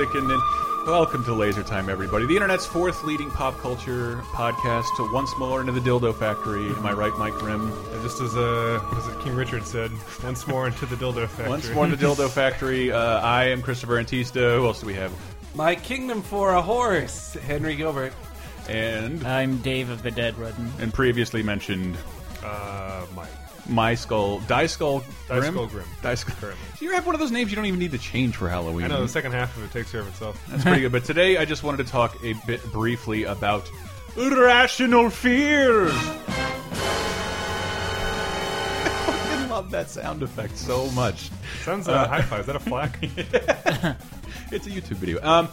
spooky Halloween music, and then welcome to Laser Time, everybody. The internet's fourth leading pop culture podcast. To once more into the dildo factory. Am I right, Mike Grimm? Just as uh, what is it King Richard said, once more into the dildo factory. Once more in the dildo factory. Uh, I am Christopher Antista. Who else do we have? My kingdom for a horse, Henry Gilbert. And I'm Dave of the Dead Rudden. and previously mentioned uh, Mike. My skull, Die Skull Die Skull Grim. Die Skull. Currently. You have one of those names you don't even need to change for Halloween. I know the second half of it takes care of itself. That's pretty good. But today I just wanted to talk a bit briefly about irrational fears. I love that sound effect so much. Sounds uh, high five. Is that a flack? It's a YouTube video. Um,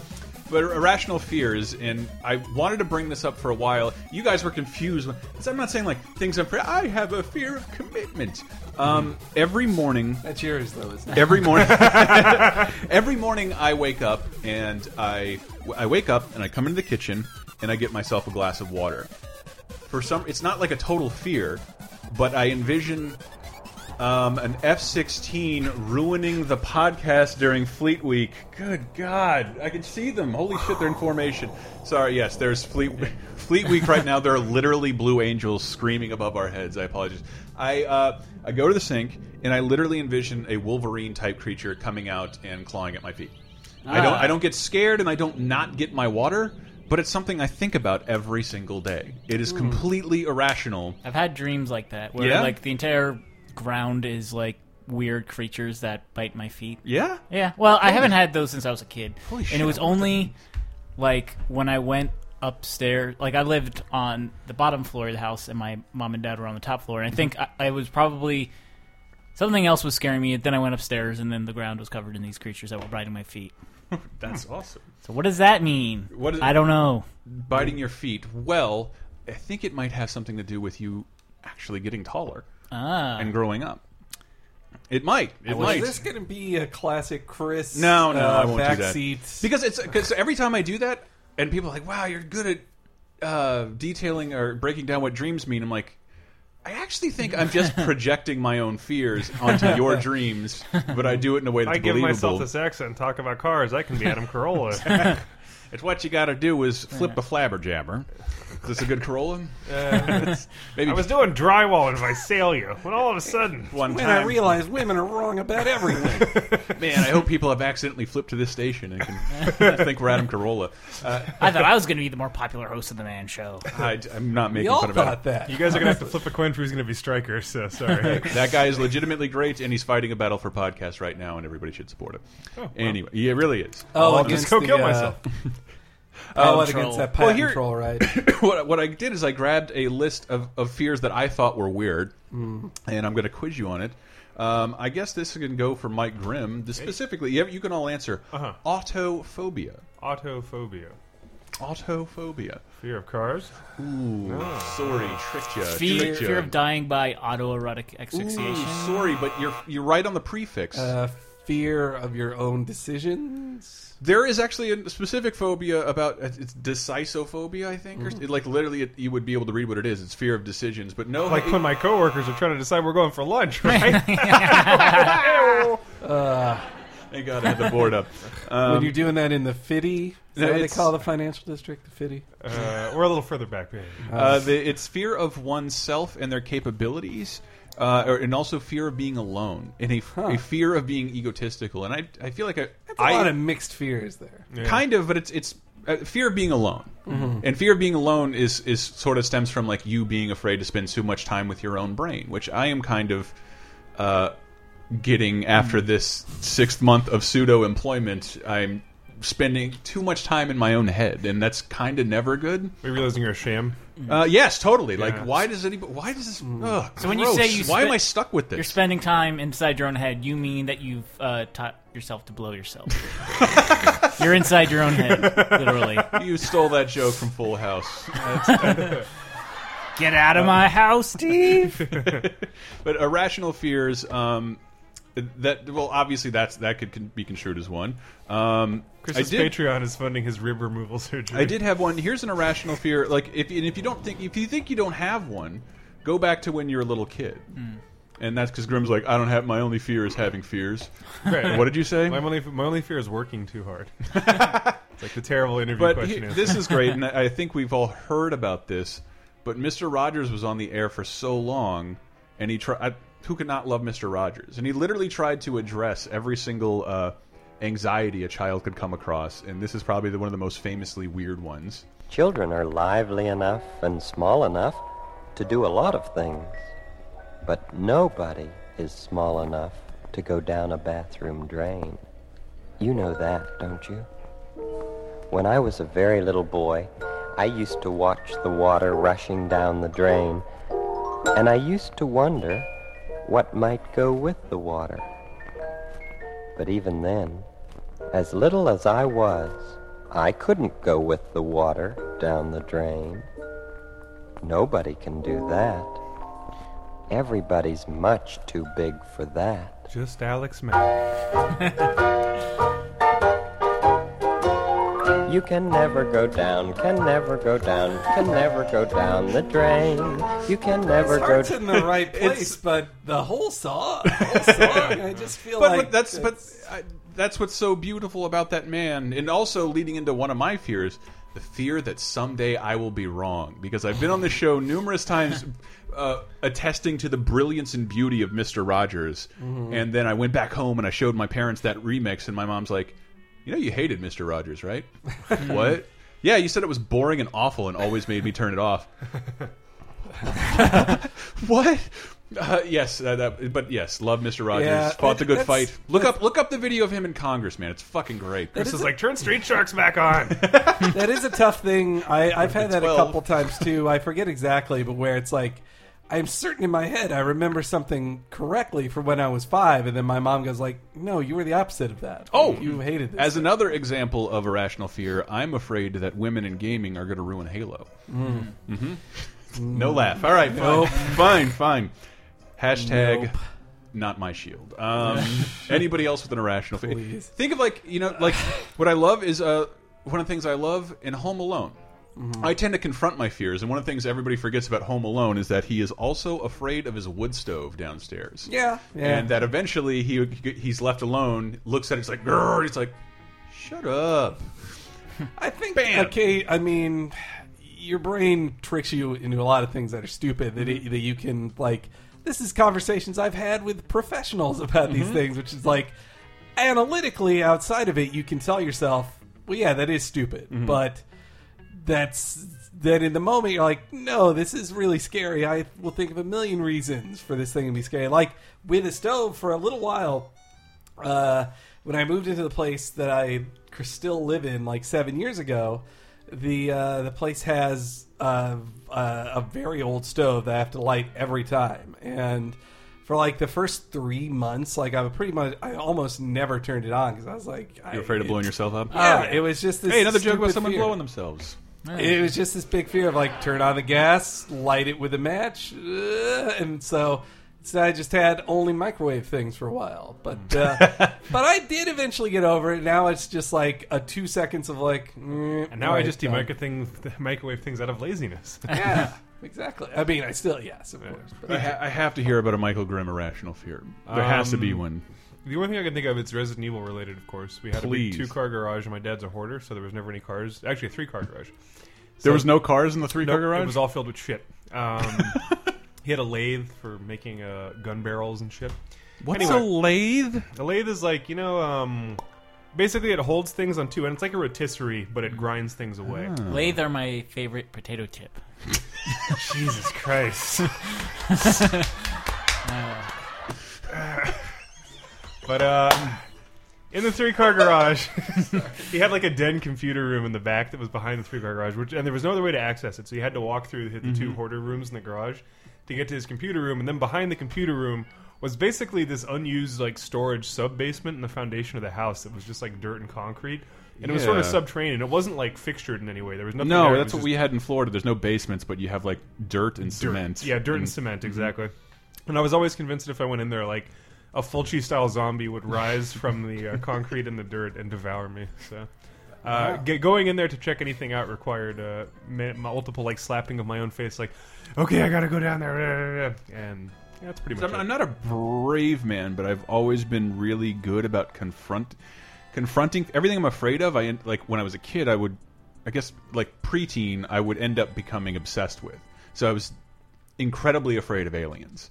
but irrational fears, and I wanted to bring this up for a while. You guys were confused. When, 'cause I'm not saying like things I'm. I have a fear of commitment. Um, every morning, That's yours, though, isn't it? every morning every morning I wake up and I I wake up and I come into the kitchen and I get myself a glass of water. For some it's not like a total fear, but I envision um, an F-16 ruining the podcast during Fleet Week. Good God, I can see them. Holy shit, they're in formation. Sorry, yes, there's Fleet Fleet Week right now. There are literally blue angels screaming above our heads. I apologize. I uh, I go to the sink and I literally envision a Wolverine type creature coming out and clawing at my feet. I don't Ah. I don't get scared and I don't not get my water. But it's something I think about every single day. It is completely irrational. I've had dreams like that where Yeah? like the entire ground is like weird creatures that bite my feet. Yeah, Yeah. Well, I haven't had those since I was a kid. Holy and shit, it was only like when I went upstairs. Like I lived on the bottom floor of the house, and my mom and dad were on the top floor. And I think mm-hmm. I, I was probably something else was scaring me. And then I went upstairs, and then the ground was covered in these creatures that were biting my feet. that's awesome. So what does that mean? What is- I don't know. biting your feet. Well, I think it might have something to do with you actually getting taller Ah. and growing up. It might. It Was might. this going to be a classic Chris? No, no, uh, I won't do that. backseat? because it's because every time I do that, and people are like, "Wow, you're good at uh, detailing or breaking down what dreams mean." I'm like. I actually think I'm just projecting my own fears onto your dreams, but I do it in a way that's I give believable. myself this accent and talk about cars. I can be Adam Carolla. It's what you got to do is flip a flabberjabber. Is this a good Corolla? Maybe I was doing drywall in Visalia when all of a sudden, one When I realized women are wrong about everything. Man, I hope people have accidentally flipped to this station and can think we're Adam Carolla. Uh, I thought I was going to be the more popular host of the Man Show. I, am not we making all fun of thought it. that. you guys are gonna have to flip a coin for who's gonna be striker. So sorry. That guy is legitimately great, and he's fighting a battle for podcasts right now, and everybody should support him. wow. Anyway, yeah, it really is. oh, I'll just go the, kill uh, myself. Oh, Control. against that Well, patent here- troll, right? what, what I did is I grabbed a list of, of fears that I thought were weird, Hmm. and I'm going to quiz you on it. Um, I guess this can go for Mike Grimm. The specifically, you, you can all answer. Uh-huh. Autophobia. Autophobia, Autophobia. fear of cars. Ooh, sorry, tricked you. Fear, tricked you. fear of dying by autoerotic Ooh, asphyxiation. sorry, but you're you're right on the prefix. Uh, fear of your own decisions. there is actually a specific phobia about uh, it's decisophobia, I think, or like literally, it, you would be able to read what it is. It's fear of decisions, but no, Like it- when my coworkers are trying to decide we're going for lunch, right? Thank God I had the board up. Um, when you're doing that in the fitty, is no, that what they it's- call the financial district? The fitty. uh, we're a little further back. Maybe. uh, the, it's fear of oneself and their capabilities. Uh, or, and also fear of being alone, and a, a fear of being egotistical, and I, I feel like I, That's a I lot of mixed fears there. Yeah. kind of, but it's it's uh, fear of being alone, and fear of being alone is is sort of stems from like you being afraid to spend too much time with your own brain, which I am kind of uh, getting after this sixth month of pseudo employment. I'm spending too much time in my own head, and that's kind of never good. We're realizing you're a sham. Uh, yes, totally. Like, why does anybody? Why does this? Ugh, So when you say you why am I stuck with this? You're spending time inside your own head. You mean that you've uh, taught yourself to blow yourself. You're inside your own head, literally. you stole that joke from Full House. Get out of my house, Steve. but irrational fears um that well obviously that's that could con- be construed as one um Chris's did, Patreon is funding his rib removal surgery. I did have one here's an irrational fear like if and if you don't think if you think you don't have one go back to when you're a little kid and that's because Grimm's like, I don't have my only fear is having fears. Right. What did you say? My only my only fear is working too hard. it's like the terrible interview But question he- is. this is great, and I I think we've all heard about this. But Mr. Rogers was on the air for so long, and he tried. Who could not love Mr. Rogers? And he literally tried to address every single uh, anxiety a child could come across, and this is probably the, one of the most famously weird ones. Children are lively enough and small enough to do a lot of things, but nobody is small enough to go down a bathroom drain. You know that, don't you? When I was a very little boy, I used to watch the water rushing down the drain, and I used to wonder what might go with the water. But even then, as little as I was, I couldn't go with the water down the drain. Nobody can do that. Everybody's much too big for that. just Alex Mack. You can never go down, can never go down, can never go down the drain. You can never go. Starts in the right place, but the whole song, the whole song, I just feel But like look, that's but I, that's what's so beautiful about that man, and also leading into one of my fears: the fear that someday I will be wrong. Because I've been on the show numerous times, uh, attesting to the brilliance and beauty of Mister Rogers, and then I went back home and I showed my parents that remix, and my mom's like, "You know, you hated Mister Rogers, right? what? Yeah, you said it was boring and awful, and always made me turn it off." what? Uh, yes, uh, that, but yes, love Mr. Rogers. Yeah, Fought the good fight. Look up, look up the video of him in Congress, man. It's fucking great. Chris is like, turn Street Sharks back on. that is a tough thing. I, I've had that a couple times too. I forget exactly, but where it's like, I'm certain in my head I remember something correctly from when I was five, and then my mom goes like, "No, you were the opposite of that. Oh, you hated this." As another example of irrational fear, I'm afraid that women in gaming are going to ruin Halo. Mm-hmm. No laugh. All right, fine, Nope. fine, fine. Hashtag Nope. not my shield. Um, anybody else with an irrational fear? Think of like you know, like what I love is uh, one of the things I love in Home Alone. Mm-hmm. I tend to confront my fears, and one of the things everybody forgets about Home Alone is that he is also afraid of his wood stove downstairs. yeah, yeah. and that eventually he he's left alone, looks at it, it's like, "Grr," he's like, "Shut up." I think Bam. okay. I mean, your brain tricks you into a lot of things that are stupid that it, that you can like. This is conversations I've had with professionals about these things, which is like analytically outside of it, you can tell yourself, well, yeah, that is stupid, but that's that in the moment you're like, no, this is really scary. I will think of a million reasons for this thing to be scary. Like with a stove for a little while, uh, when I moved into the place that I still live in, like seven years ago, the uh, the place has uh, uh, a very old stove that I have to light every time, and for like the first three months, like I would pretty much, I almost never turned it on because I was like, You're afraid of blowing yourself up. Yeah, it was just this. Hey, another joke about someone fear. blowing themselves. It was just this big fear of like turn on the gas, light it with a match, uh, and so. So I just had only microwave things for a while, but uh, but I did eventually get over it. Now it's just like a two seconds of like, mm, And now I just do demicrowave things, microwave things out of laziness. Yeah, exactly. I mean, I still yes, of course. But I, ha I have to hear about a Michael Grimm irrational fear. There has to be Um, one. The only thing I can think of is Resident Evil related, of course. We had Please. a two car garage, and my dad's a hoarder, so there was never any cars. Actually, a three car garage. There was no cars in the three car Nope, garage. It was all filled with shit. Um, he had a lathe for making uh, gun barrels and shit. What's Anyway. a lathe? A lathe is like you know, um, basically it holds things on two and It's like a rotisserie, but it grinds things away. Lathe are my favorite potato chip. Jesus Christ! but uh, in the three car garage, he had like a den computer room in the back that was behind the three car garage, which and there was no other way to access it, so you had to walk through the, the two mm-hmm. hoarder rooms in the garage to get to his computer room, and then behind the computer room was basically this unused like storage sub basement in the foundation of the house that was just like dirt and concrete. And it was sort of Yeah. subterranean. It wasn't like fixtured in any way. There was nothing. No, there. It that's was what just we had in Florida. There's no basements, but you have like dirt and dirt. cement. Yeah, dirt and And- cement, mm-hmm. exactly. And I was always convinced that if I went in there, like a Fulci style zombie would rise from the uh, concrete and the dirt and devour me. So. Uh, get, going in there to check anything out required uh, multiple like slapping of my own face, like, okay, I gotta go down there, and Yeah, that's pretty much. I'm, it. I'm not a brave man, but I've always been really good about confront confronting everything I'm afraid of. I like when I was a kid, I would, I guess, like preteen, I would end up becoming obsessed with. So I was incredibly afraid of aliens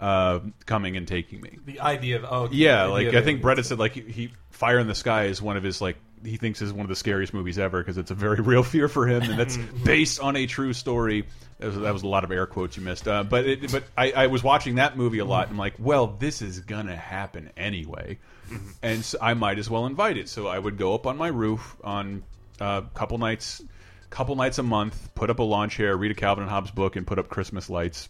uh, coming and taking me. The idea of oh Yeah, like I think. Brett had said, like he, Fire in the Sky is one of his like he thinks is one of the scariest movies ever because it's a very real fear for him, and that's based on a true story. That was, that was a lot of air quotes you missed, uh, but it, but I, I was watching that movie a lot. and I'm like, well, this is gonna happen anyway, and so I might as well invite it. So I would go up on my roof on a uh, couple nights, couple nights a month, put up a lawn chair, read a Calvin and Hobbes book, and put up Christmas lights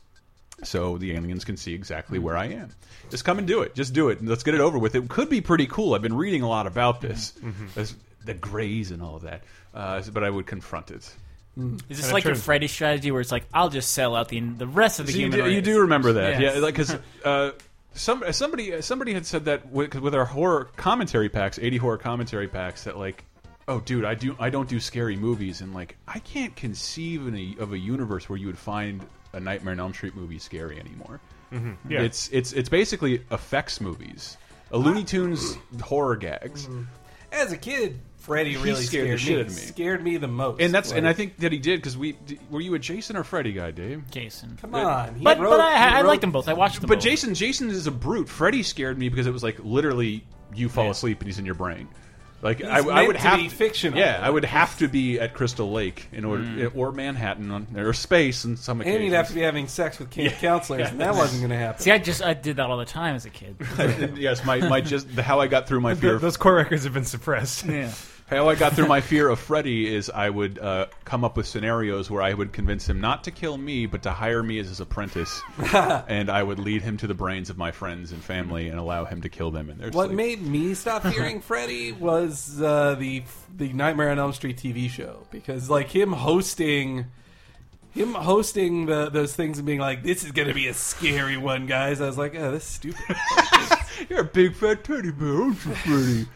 so the aliens can see exactly where I am. Just come and do it. Just do it. Let's get it over with. It could be pretty cool. I've been reading a lot about this, There's the Greys and all of that, uh, but I would confront it. Is this And like it your turns- Freddy strategy, where it's like I'll just sell out the the rest of the So you, human do, you do remember that, Yes. yeah? Like because uh, some somebody somebody had said that with, 'cause with our horror commentary packs, eighty horror commentary packs, that like. Oh, dude, I do. I don't do scary movies, and like, I can't conceive in a, of a universe where you would find a Nightmare on Elm Street movie scary anymore. Mm-hmm. Yeah. It's it's it's basically effects movies, a Looney Tunes horror gags, mm-hmm. As a kid, Freddy He really scared the scared, shit me. out of me. Scared me the most. and that's and I think that he did because we d- were you a Jason or Freddy guy, Dave? Jason. come on. He But wrote- but I, he I liked them both. I watched them. But both. Jason Jason is a brute. Freddy scared me because it was like literally you fall Yeah. asleep and he's in your brain. Like I, He's I meant would to have be fictional. Yeah, I would have to be at Crystal Lake in order mm. eh, or Manhattan on, or space in some occasions. And you'd have to be having sex with camp counselors, and that wasn't going to happen. See, I just I did that all the time as a kid. yes, my my just how I got through my fear. Those core records have been suppressed. yeah. How I got through my fear of Freddy is I would uh, come up with scenarios where I would convince him not to kill me, but to hire me as his apprentice, and I would lead him to the brains of my friends and family and allow him to kill them in their What sleep. made me stop fearing Freddy was uh, the the Nightmare on Elm Street TV show because like him hosting him hosting the those things and being like this is going to be a scary one guys I was like oh this is stupid You're a big fat teddy bear, aren't you, Freddy?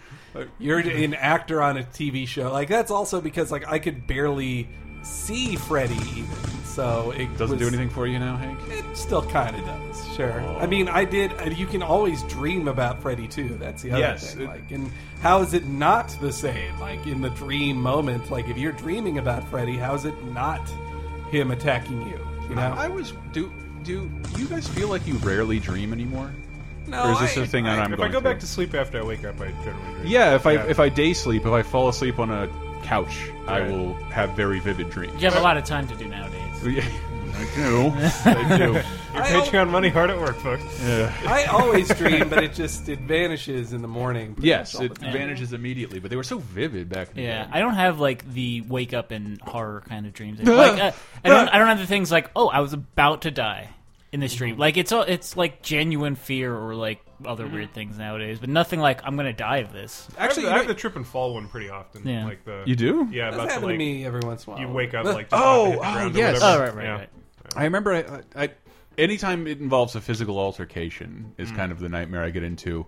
You're an actor on a TV show like that's also because like I could barely see Freddy even so it Doesn't do anything for you now, Hank. It still kind of does, sure. I mean, I did. uh, You can always dream about Freddy too. That's the other Yes, thing. it- Like, and how is it not the same? Like in the dream moment, like if you're dreaming about Freddy, how is it not him attacking you? You know, I was do do you guys feel like you rarely dream anymore? No. or is this I- a thing that I'm if going I go through? back to sleep after I wake up, I generally dream. yeah, if I Yeah. if I day sleep, if I fall asleep on a couch, I will have very vivid dreams. You have a lot of time to do nowadays. Yeah, I do. I do. Your I Patreon money hard at work, folks. Yeah. I always dream, but it just it vanishes in the morning. Yes, it vanishes immediately, but they were so vivid back in the Yeah, day. I don't have like the wake up and horror kind of dreams. Like, uh, I don't. I don't have the things like, oh, I was about to die in the stream. Like it's all. It's like genuine fear or like other weird things nowadays, but nothing like I'm gonna die of this. Actually, I you have the trip and fall one pretty often. Yeah. Like the You do? Yeah, That's about the happened like to me every once in a while. you wake up like just Oh, about the oh, ground yes. whatever. Oh, right, right, Yeah. right. I remember I, I, anytime it involves a physical altercation is Mm. kind of the nightmare I get into.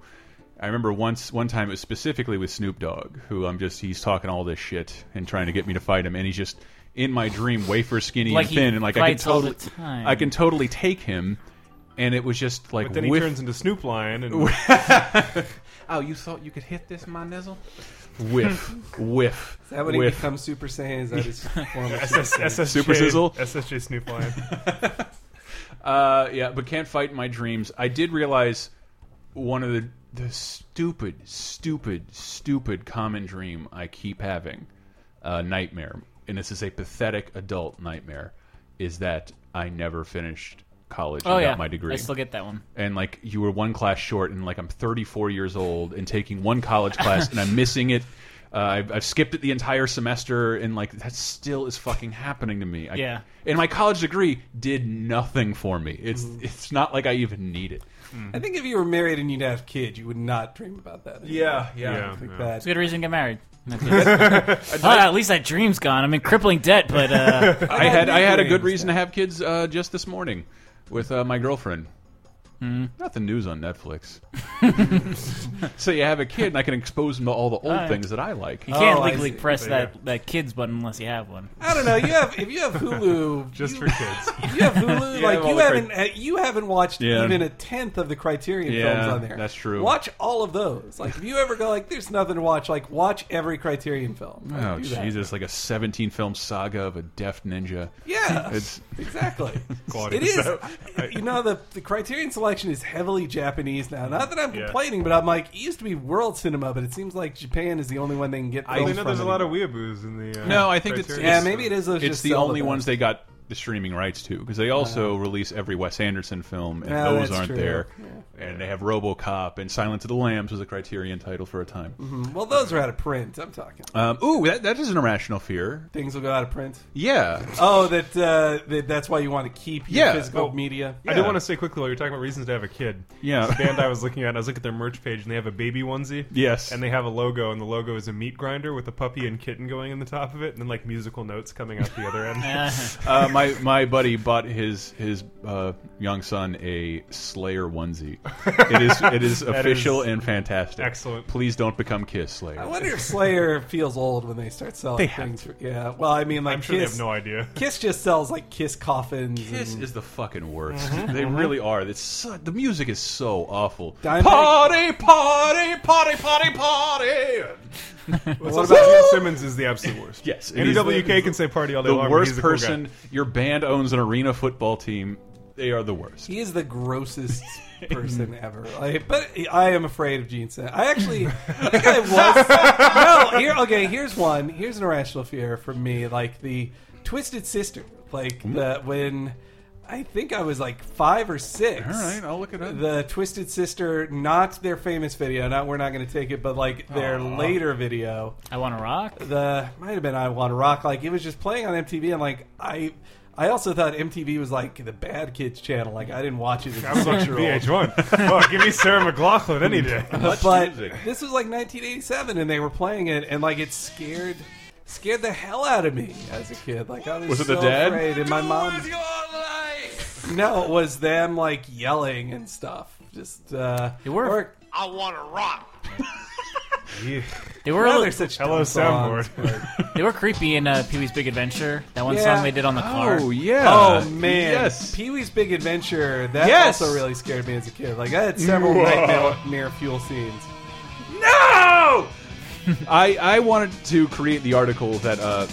I remember once one time it was specifically with Snoop Dogg, who I'm just he's talking all this shit and trying to get me to fight him, and he's just in my dream wafer skinny Like and thin, and like I can fights all the totally time. I can totally take him, and it was just like But then he whiff- turns into Snoop Lion and oh you thought you could hit this my nizzle whiff whiff Is that when he whiff. becomes Super Saiyan? Is that his form of SS, SSJ, Super Sizzle? SSJ Snoop Lion. Uh, yeah, but can't fight in my dreams. I did realize one of the the stupid, stupid, stupid common dream I keep having, uh, nightmare, and this is a pathetic adult nightmare, is that I never finished college Oh and yeah, got my degree. I still get that one. and like you were one class short, and like I'm 34 years old and taking one college class, and I'm missing it. Uh, I've, I've skipped it the entire semester, and like that still is fucking happening to me. I, Yeah. And my college degree did nothing for me. It's Mm-hmm. it's not like I even need it. I think if you were married and you'd have kids, you would not dream about that. anymore. Yeah, Yeah. I think yeah. that It's a good reason to get married. Oh, at least that dream's gone. I'm in crippling debt, but uh, I had I had a good reason to have kids uh, just this morning with uh, my girlfriend. Nothing news on Netflix. so you have a kid, and I can expose him to all the old Alright. things that I like. You can't Oh, I legally see. press There you that, that kids button unless you have one. I don't know. You have if you have Hulu, Just you, for kids. you have Hulu, Yeah, like all you the haven't uh, you haven't watched Yeah. even a tenth of the Criterion Yeah, films on there. that's true. Watch all of those. Like if you ever go like, there's nothing to watch. Like watch every Criterion film. Like, Oh do that. Jesus! Like a 17 film saga of a deaf ninja. Yeah, It's exactly. Quality it is. stuff. you know, the the Criterion selection is heavily Japanese now. Not that I'm Yeah. complaining, but I'm like, it used to be world cinema, but it seems like Japan is the only one they can get. I films know from there's a lot of anymore. weeaboos in the. Uh, No, I think it's- Criterion Yeah, maybe it is. Those it's just the only best. ones they got the streaming rights to because they also release every Wes Anderson film, and Yeah, those aren't true. there. Yeah. And they have RoboCop and Silence of the Lambs was a Criterion title for a time. Well, those are out of print. I'm talking. Um, ooh, that, that is an irrational fear. Things will go out of print. Yeah, Oh, that, uh, that that's why you want to keep your Yeah. physical Oh, media. I do want to say quickly while you're talking about reasons to have a kid. Yeah. The band I was looking at, I was looking at their merch page, and they have a baby onesie. Yes. And they have a logo, and the logo is a meat grinder with a puppy and kitten going in the top of it, and then like musical notes coming out the other end. uh, my my buddy bought his his uh, young son a Slayer onesie. It is it is official is and fantastic. excellent. Please don't become Kiss Slayer. I wonder if Slayer feels old when they start selling They things. For, yeah. Well, I mean, like I'm sure Kiss. they have no idea. Kiss just sells like Kiss coffins. Kiss and, is the fucking worst. They really are. It's so, the music is so awful. Dimebag- Party, party, party, party, party. What's about Gene Simmons is the absolute worst. Yes, and he's NWK can say party all day The long. but worst he's a cool guy. Person. Your band owns an arena football team. They are the worst. He is the grossest person ever. Like, but I am afraid of Gene Simmons. I actually, I think I was. no, here. Okay, here's one. Here's an irrational fear for me. Like the Twisted Sister. Like the when. I think I was like five or six. All right, I'll look it up. The Twisted Sister, not their famous video. Not we're not going to take it, but like their later video. I want to rock. The might have been I Want to Rock. Like it was just playing on MTV, and like I, I also thought MTV was like the bad kids channel. Like I didn't watch it as I a was six watching year old. VH1. oh, give me Sarah McLachlan any day. But music. this was like 1987, and they were playing it, and like it scared scared the hell out of me as a kid. Like I was, Was it so the dad? afraid, and my mom. No, it was them like yelling and stuff. Just uh, They were- or- I want to rock. Yeah. They were well, they're such Hello, dumb songs, soundboard. they were creepy in uh, Pee Wee's Big Adventure. That one Yeah. song they did on the car. Oh yeah. Oh man, Yes. Pee Wee's Big Adventure. That Yes! also really scared me as a kid. Like I had several nightmare fuel scenes. No! I I wanted to create the article that uh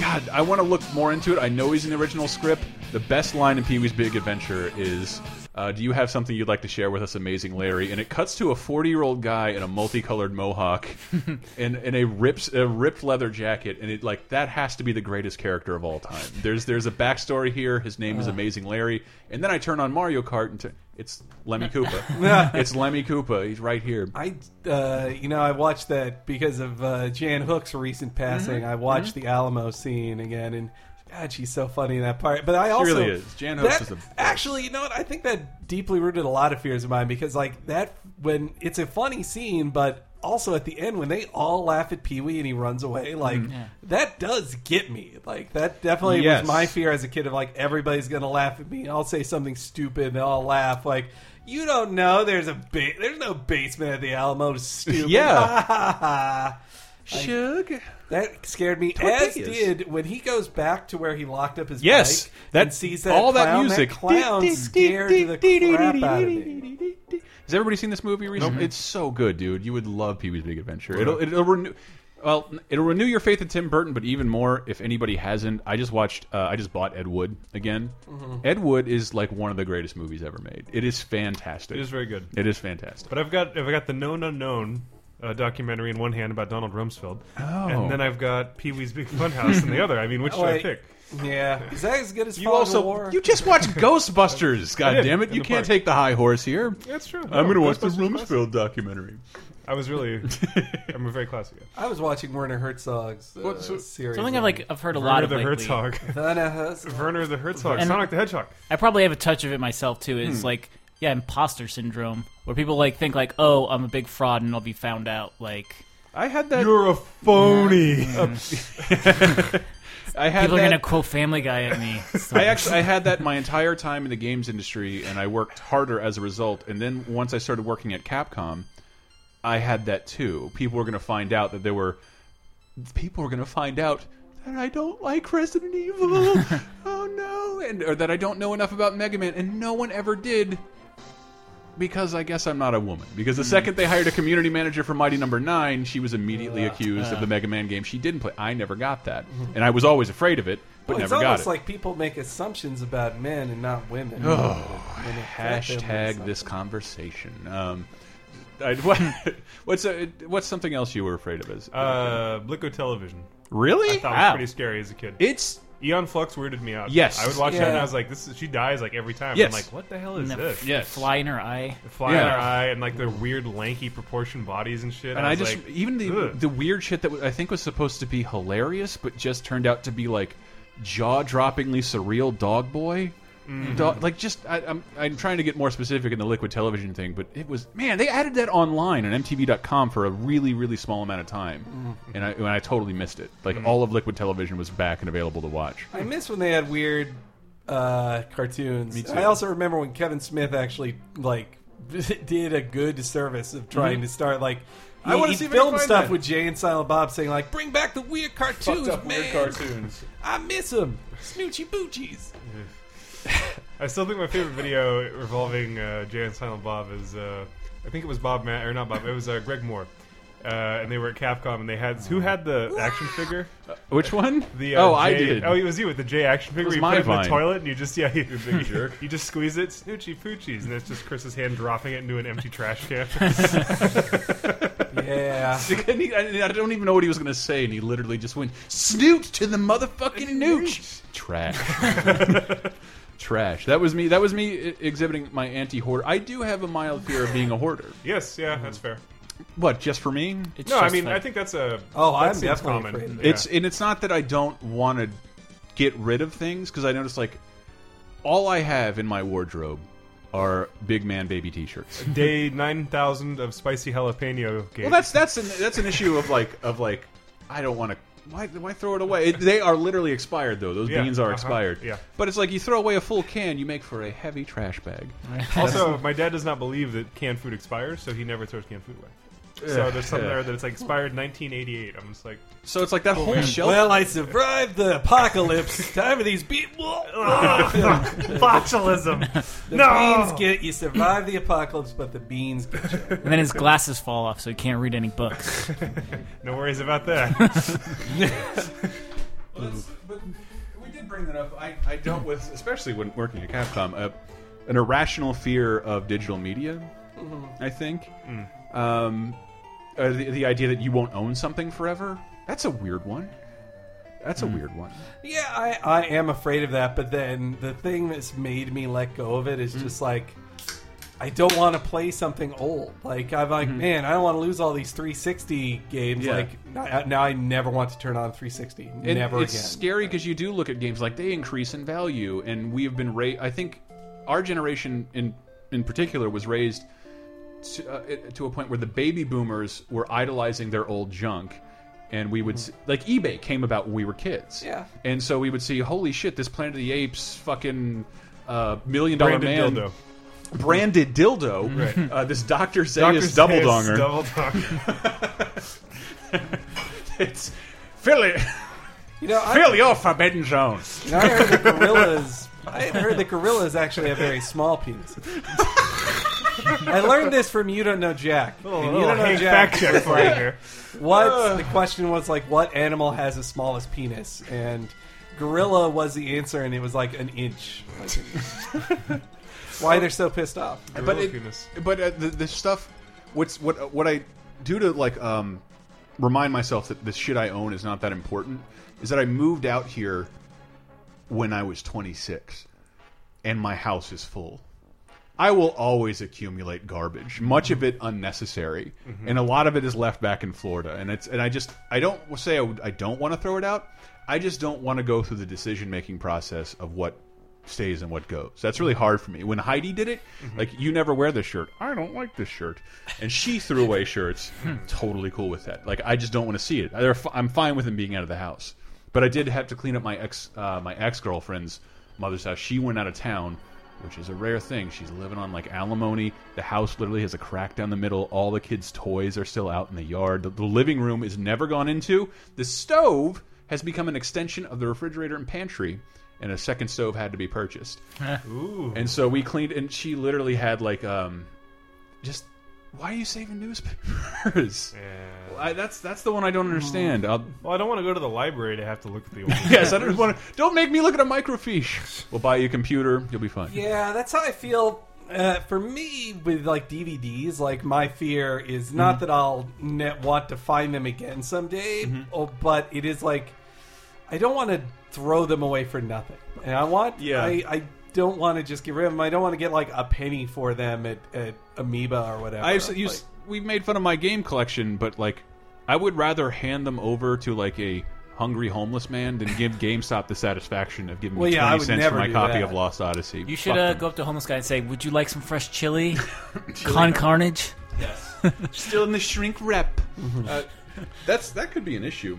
God, I want to look more into it. I know he's in the original script. The best line in Pee Wee's Big Adventure is uh, do you have something you'd like to share with us, Amazing Larry? And it cuts to a 40 year old guy in a multicolored mohawk and in a ripped, a ripped leather jacket. And it like that has to be the greatest character of all time. There's there's a backstory here. His name is Amazing Larry. And then I turn on Mario Kart and it's Lemmy Koopa. it's Lemmy Koopa. He's right here. I, uh, you know, I watched that because of uh, Jan Hooks' recent passing. I watched the Alamo scene again, and God, she's so funny in that part. But I also really is. Jan Hooks that- is the best. actually, you know what? I think that deeply rooted a lot of fears of mine because, like, that when it's a funny scene, but also at the end when they all laugh at Pee Wee and he runs away, mm-hmm. like that does get me. Like that definitely Yes. was my fear as a kid of like everybody's gonna laugh at me. I'll say something stupid and they'll all laugh. Like you don't know there's a ba- there's no basement at the Alamo. Stupid. Yeah. Shug. That scared me. Tortillas. As did when he goes back to where he locked up his Yes, bike that and sees that all that clown, music. clown scared the crap out of me. Has everybody seen this movie recently? It's so good, dude. You would love Pee Wee's Big Adventure. It'll it'll renew. Well, it'll renew your faith in Tim Burton, but even more if anybody hasn't. I just watched. Uh, I just bought Ed Wood again. Ed Wood is like one of the greatest movies ever made. It is fantastic. It is very good. It is fantastic. But I've got I've got the known unknown uh, documentary in one hand about Donald Rumsfeld, Oh. and then I've got Pee Wee's Big Funhouse in the other. I mean, which should I pick? Yeah, is that as good as You Fog of also War? you just watched Ghostbusters. God did, damn it! You can't park. take the high horse here. That's true. I'm going to watch the Ghostbusters classic. Rumsfeld documentary. I was really, I'm a very classic guy. I was watching Werner Herzog's uh, What- so- series. Something I've on- like I've heard a lot of the lately. Herzog. Werner Herzog. Werner the Herzog. And- Sonic the Hedgehog. I probably have a touch of it myself too. Is Hmm. like yeah, imposter syndrome, where people like think like, oh, I'm a big fraud and I'll be found out. Like I had that. You're a phony. I had People are gonna quote Family Guy at me. So- I actually I had that my entire time in the games industry, and I worked harder as a result. And then once I started working at Capcom, I had that too. People were going to find out that there were people were going to find out that I don't like Resident Evil. oh no, and or that I don't know enough about Mega Man, and no one ever did. Because I guess I'm not a woman. Because the second they hired a community manager for Mighty Number Nine, she was immediately accused of the Mega Man game she didn't play. I never got that, and I was always afraid of it, but Well, it's never got almost it. like people make assumptions about men and not women. Oh, When it affects them Hashtag this conversation. Um, I, what, what's uh what's something else you were afraid of? As Uh, Liquid Television. really? I thought it Wow. was pretty scary as a kid. It's Aeon Flux weirded me out. Yes. I would watch that and I was like, "This is she dies like every time." Yes. I'm like, "What the hell is and the this?" f- Yes. fly in her eye. The fly Yeah. in her eye and like the weird lanky proportion bodies and shit. and I, was just like, even the ugh. the weird shit that w- I think was supposed to be hilarious, but just turned out to be like jaw droppingly surreal dog boy. Mm-hmm. Like just I, I'm I'm trying to get more specific in the liquid television thing, but it was man they added that online on MTV.com for a really really small amount of time, Mm-hmm. and I and I totally missed it. Like all of liquid television was back and available to watch. I miss when they had weird uh, cartoons. Me too. I also remember when Kevin Smith actually like did a good service of trying to start like. Mm-hmm. I wanna he see if I can filmed stuff that. with Jay and Silent Bob saying like, "Bring back the weird cartoons, man! Weird cartoons. I miss them, Snoochie Boochies." I still think my favorite video revolving uh, Jay and Silent Bob is uh, I think it was Bob Matt or not Bob. It was uh, Greg Moore. Uh, and they were at Capcom, and they had who had the action figure? Which one? The uh, oh, I J- did. Oh, it was you with the J action figure. was you my put it in vine. the toilet, and you just yeah, you, big jerk. you just squeeze it, snoochie poochies, and it's just Chris's hand dropping it into an empty trash can. Yeah, And he- I I don't even know what he was going to say, and he literally just went snoot to the motherfucking nooch. Trash. Trash. That was me. That was me e- exhibiting my anti-hoarder. I do have a mild fear of being a hoarder. yes, yeah, that's fair. What? Just for me? It's No, I mean, like- I think that's a Oh, that I'm seems definitely common. afraid. Yeah. It's and it's not that I don't want to get rid of things because I notice like all I have in my wardrobe are big man baby T-shirts. day nine thousand of spicy jalapeno. Game. Well, that's that's an that's an issue of like of like I don't want to. Why, why throw it away? It, they are literally expired, though. Those Yeah, beans are uh-huh, expired. yeah. But it's like you throw away a full can, you make for a heavy trash bag. Also, my dad does not believe that canned food expires, so he never throws canned food away. So there's something Yeah. there that it's like expired 1988. I'm just like, So it's like that whole shelf. well, I survived the apocalypse. Time of these beat. botulism. The No! beans get you survive the apocalypse, but the beans get you. and then his glasses fall off, so he can't read any books. no worries about that. but we did bring that up. I, I dealt with, especially when working at Capcom, uh, an irrational fear of digital media. I think um, uh, the, the idea that you won't own something forever. That's a weird one. That's a hmm. weird one. Yeah, I, I am afraid of that, but then the thing that's made me let go of it is hmm. just like I don't want to play something old. Like I'm like, hmm. man, I don't want to lose all these 360 games. Yeah. Like now, now I never want to turn on 360. And never it's again. scary because you do look at games like they increase in value, and we have been raised. I think our generation in in particular was raised to, uh, it- to a point where the baby boomers were idolizing their old junk. And we would see, like eBay came about when we were kids, Yeah. And so we would see, holy shit, this Planet of the Apes fucking uh, million dollar Branded man dildo. branded dildo, Right. uh, this Doctor Dr. Zaius double Zaius donger. Double donger. it's fill it, You know, I, fill your forbidden zone. you know, I heard that gorillas. I heard that gorillas actually have very small penises. I learned this from you don't know Jack. Little, And you don't know Jack. fact check for you here. What the question was like, what animal has the smallest penis? And gorilla was the answer, and it was like an inch. Like, why they're so pissed off? but it, penis. but uh, the, the stuff what's what what I do to like um remind myself that the shit I own is not that important is that I moved out here when I was 26 and my house is full. I will always accumulate garbage, much of it unnecessary, mm-hmm. and a lot of it is left back in Florida. And it's and I just I don't say I, I don't want to throw it out. I just don't want to go through the decision making process of what stays and what goes. That's really hard for me. When Heidi did it, mm-hmm. like you never wear this shirt. I don't like this shirt, and she threw away shirts. Hmm. totally cool with that. Like I just don't want to see it. I'm fine with them being out of the house. But I did have to clean up my ex uh, my ex girlfriend's mother's house. She went out of town, which is a rare thing. She's living on like alimony. The house literally has a crack down the middle. All the kids' toys are still out in the yard. The, the living room is never gone into. The stove has become an extension of the refrigerator and pantry. And a second stove had to be purchased. Ooh. And so we cleaned, and she literally had like, um, just why are you saving newspapers? Yeah. I, that's that's the one I don't understand. I'll, Well, I don't want to go to the library to have to look at the old. yes, I don't want to. Don't make me look at a microfiche. We'll buy you a computer. You'll be fine. Yeah, that's how I feel. Uh, for me, with like DVDs, like my fear is Mm-hmm. not that I'll ne- want to find them again someday, Mm-hmm. oh, but it is like I don't want to throw them away for nothing, and I want. Yeah. I, I don't want to just get rid of them. I don't want to get like a penny for them at, at Amoeba or whatever. I you, Like, we made fun of my game collection, but like, I would rather hand them over to like a hungry homeless man than give GameStop the satisfaction of giving Well, me yeah, twenty cents for my copy that. of Lost Odyssey. You should uh, go up to a homeless guy and say, "Would you like some fresh chili? Con Carnage." Yes, Still in the shrink rep. Mm-hmm. Uh, that's that could be an issue.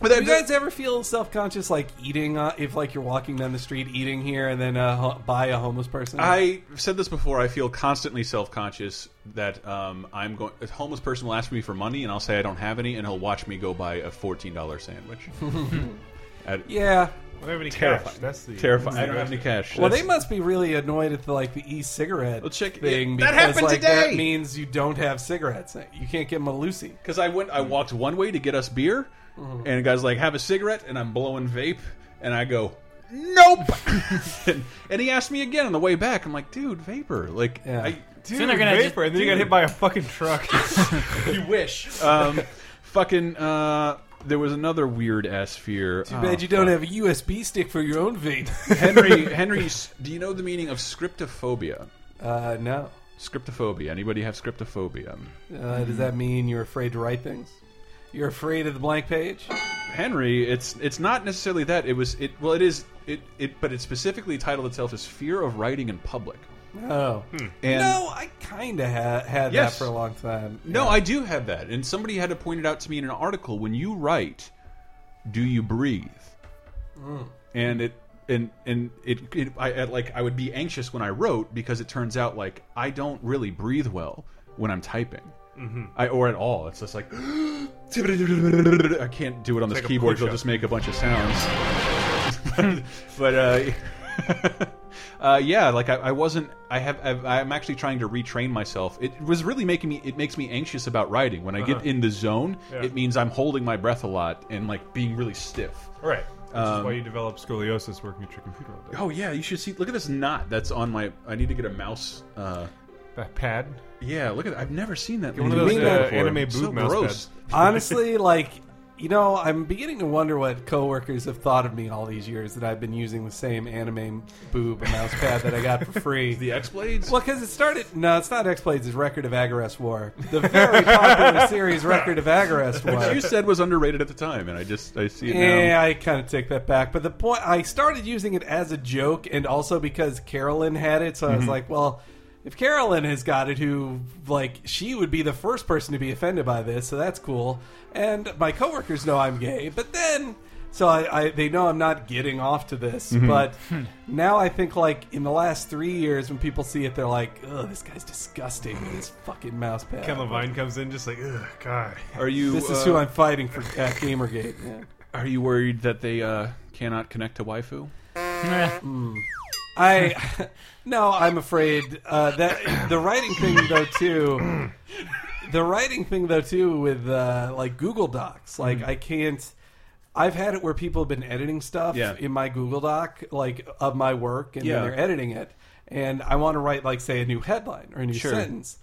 But Do you guys ever feel self conscious like eating uh, if like you're walking down the street eating here and then uh, ho- buy a homeless person? I said this before. I feel constantly self conscious that um, I'm going. A homeless person will ask me for money, and I'll say I don't have any, and he'll watch me go buy a fourteen dollar sandwich. At, yeah. I don't have any Terrifying. cash. That's the terrifying. I don't have any cash. Well, That's- they must be really annoyed at the like the e-cigarette Well, check- thing yeah, because that happened like that means you don't have cigarettes. You can't get them a Lucy. Because I went, I walked one way to get us beer, Mm-hmm. and the guy's like, "Have a cigarette," and I'm blowing vape, and I go, "Nope." and, and he asked me again on the way back. I'm like, "Dude, vapor." Like, Yeah. I, Dude, Soon gonna vapor, just- and then you got hit by a fucking truck. you wish. Um, fucking. Uh, there was another weird ass fear. Too bad you don't have a USB stick for your own vape. Henry. Henry, do you know the meaning of scriptophobia? uh, no. Scriptophobia. Anybody have scriptophobia? Uh, does that mean you're afraid to write things? You're afraid of the blank page? Henry, it's it's not necessarily that. It was it. Well, it is it it, but it specifically titled itself as fear of writing in public. Oh. Hmm. And no, I kind of ha- had Yes. that for a long time. no, I do have that, and somebody had to point it out to me in an article. When you write, do you breathe? Hmm. And it and and it, it I I- like I would be anxious when I wrote because it turns out like I don't really breathe well when I'm typing. I, or at all. It's just like I can't do it on this like keyboard. It'll just make a bunch of sounds. but uh, uh, yeah, like I, I wasn't. I have. I've, I'm actually trying to retrain myself. It was really making me. It makes me anxious about writing. When I get in the zone, Yeah. it means I'm holding my breath a lot and like being really stiff. right. Which Um, is why you develop scoliosis working at your computer all day. Oh yeah, you should see. Look at this knot that's on my. I need to get a mouse. Uh, That pad. Yeah, look at. that. I've never seen that. one of those, uh, before. anime It's so boob mouse gross. Honestly, like, you know, I'm beginning to wonder what coworkers have thought of me all these years that I've been using the same anime boob mouse pad that I got for free. The X blades. Well, because it started. No, it's not X Blades. It's Record of Agarest War, the very popular series Record of Agarest Which War. you said was underrated at the time, and I just I see it Yeah, now. I kind of take that back. But the point, I started using it as a joke, and also because Carolyn had it, so I Mm-hmm. was like, well, if Carolyn has got it, who like she would be the first person to be offended by this, so that's cool. And my coworkers know I'm gay, but then. So I, I, they know I'm not getting off to this, Mm-hmm. but now I think like in the last three years, when people see it, they're like, "Oh, this guy's disgusting with his fucking mouse pad." Ken Levine comes in just like, ugh, God. Are you? This is uh, who I'm fighting for at Gamergate. Yeah. Are you worried that they uh, cannot connect to waifu? Eh, I no, I'm afraid uh, that the writing thing though too. The writing thing though too with uh, like Google Docs, like I can't. I've had it where people have been editing stuff Yeah. in my Google Doc, like of my work, and Yeah. then they're editing it, and I want to write like say a new headline or a new Sure. sentence,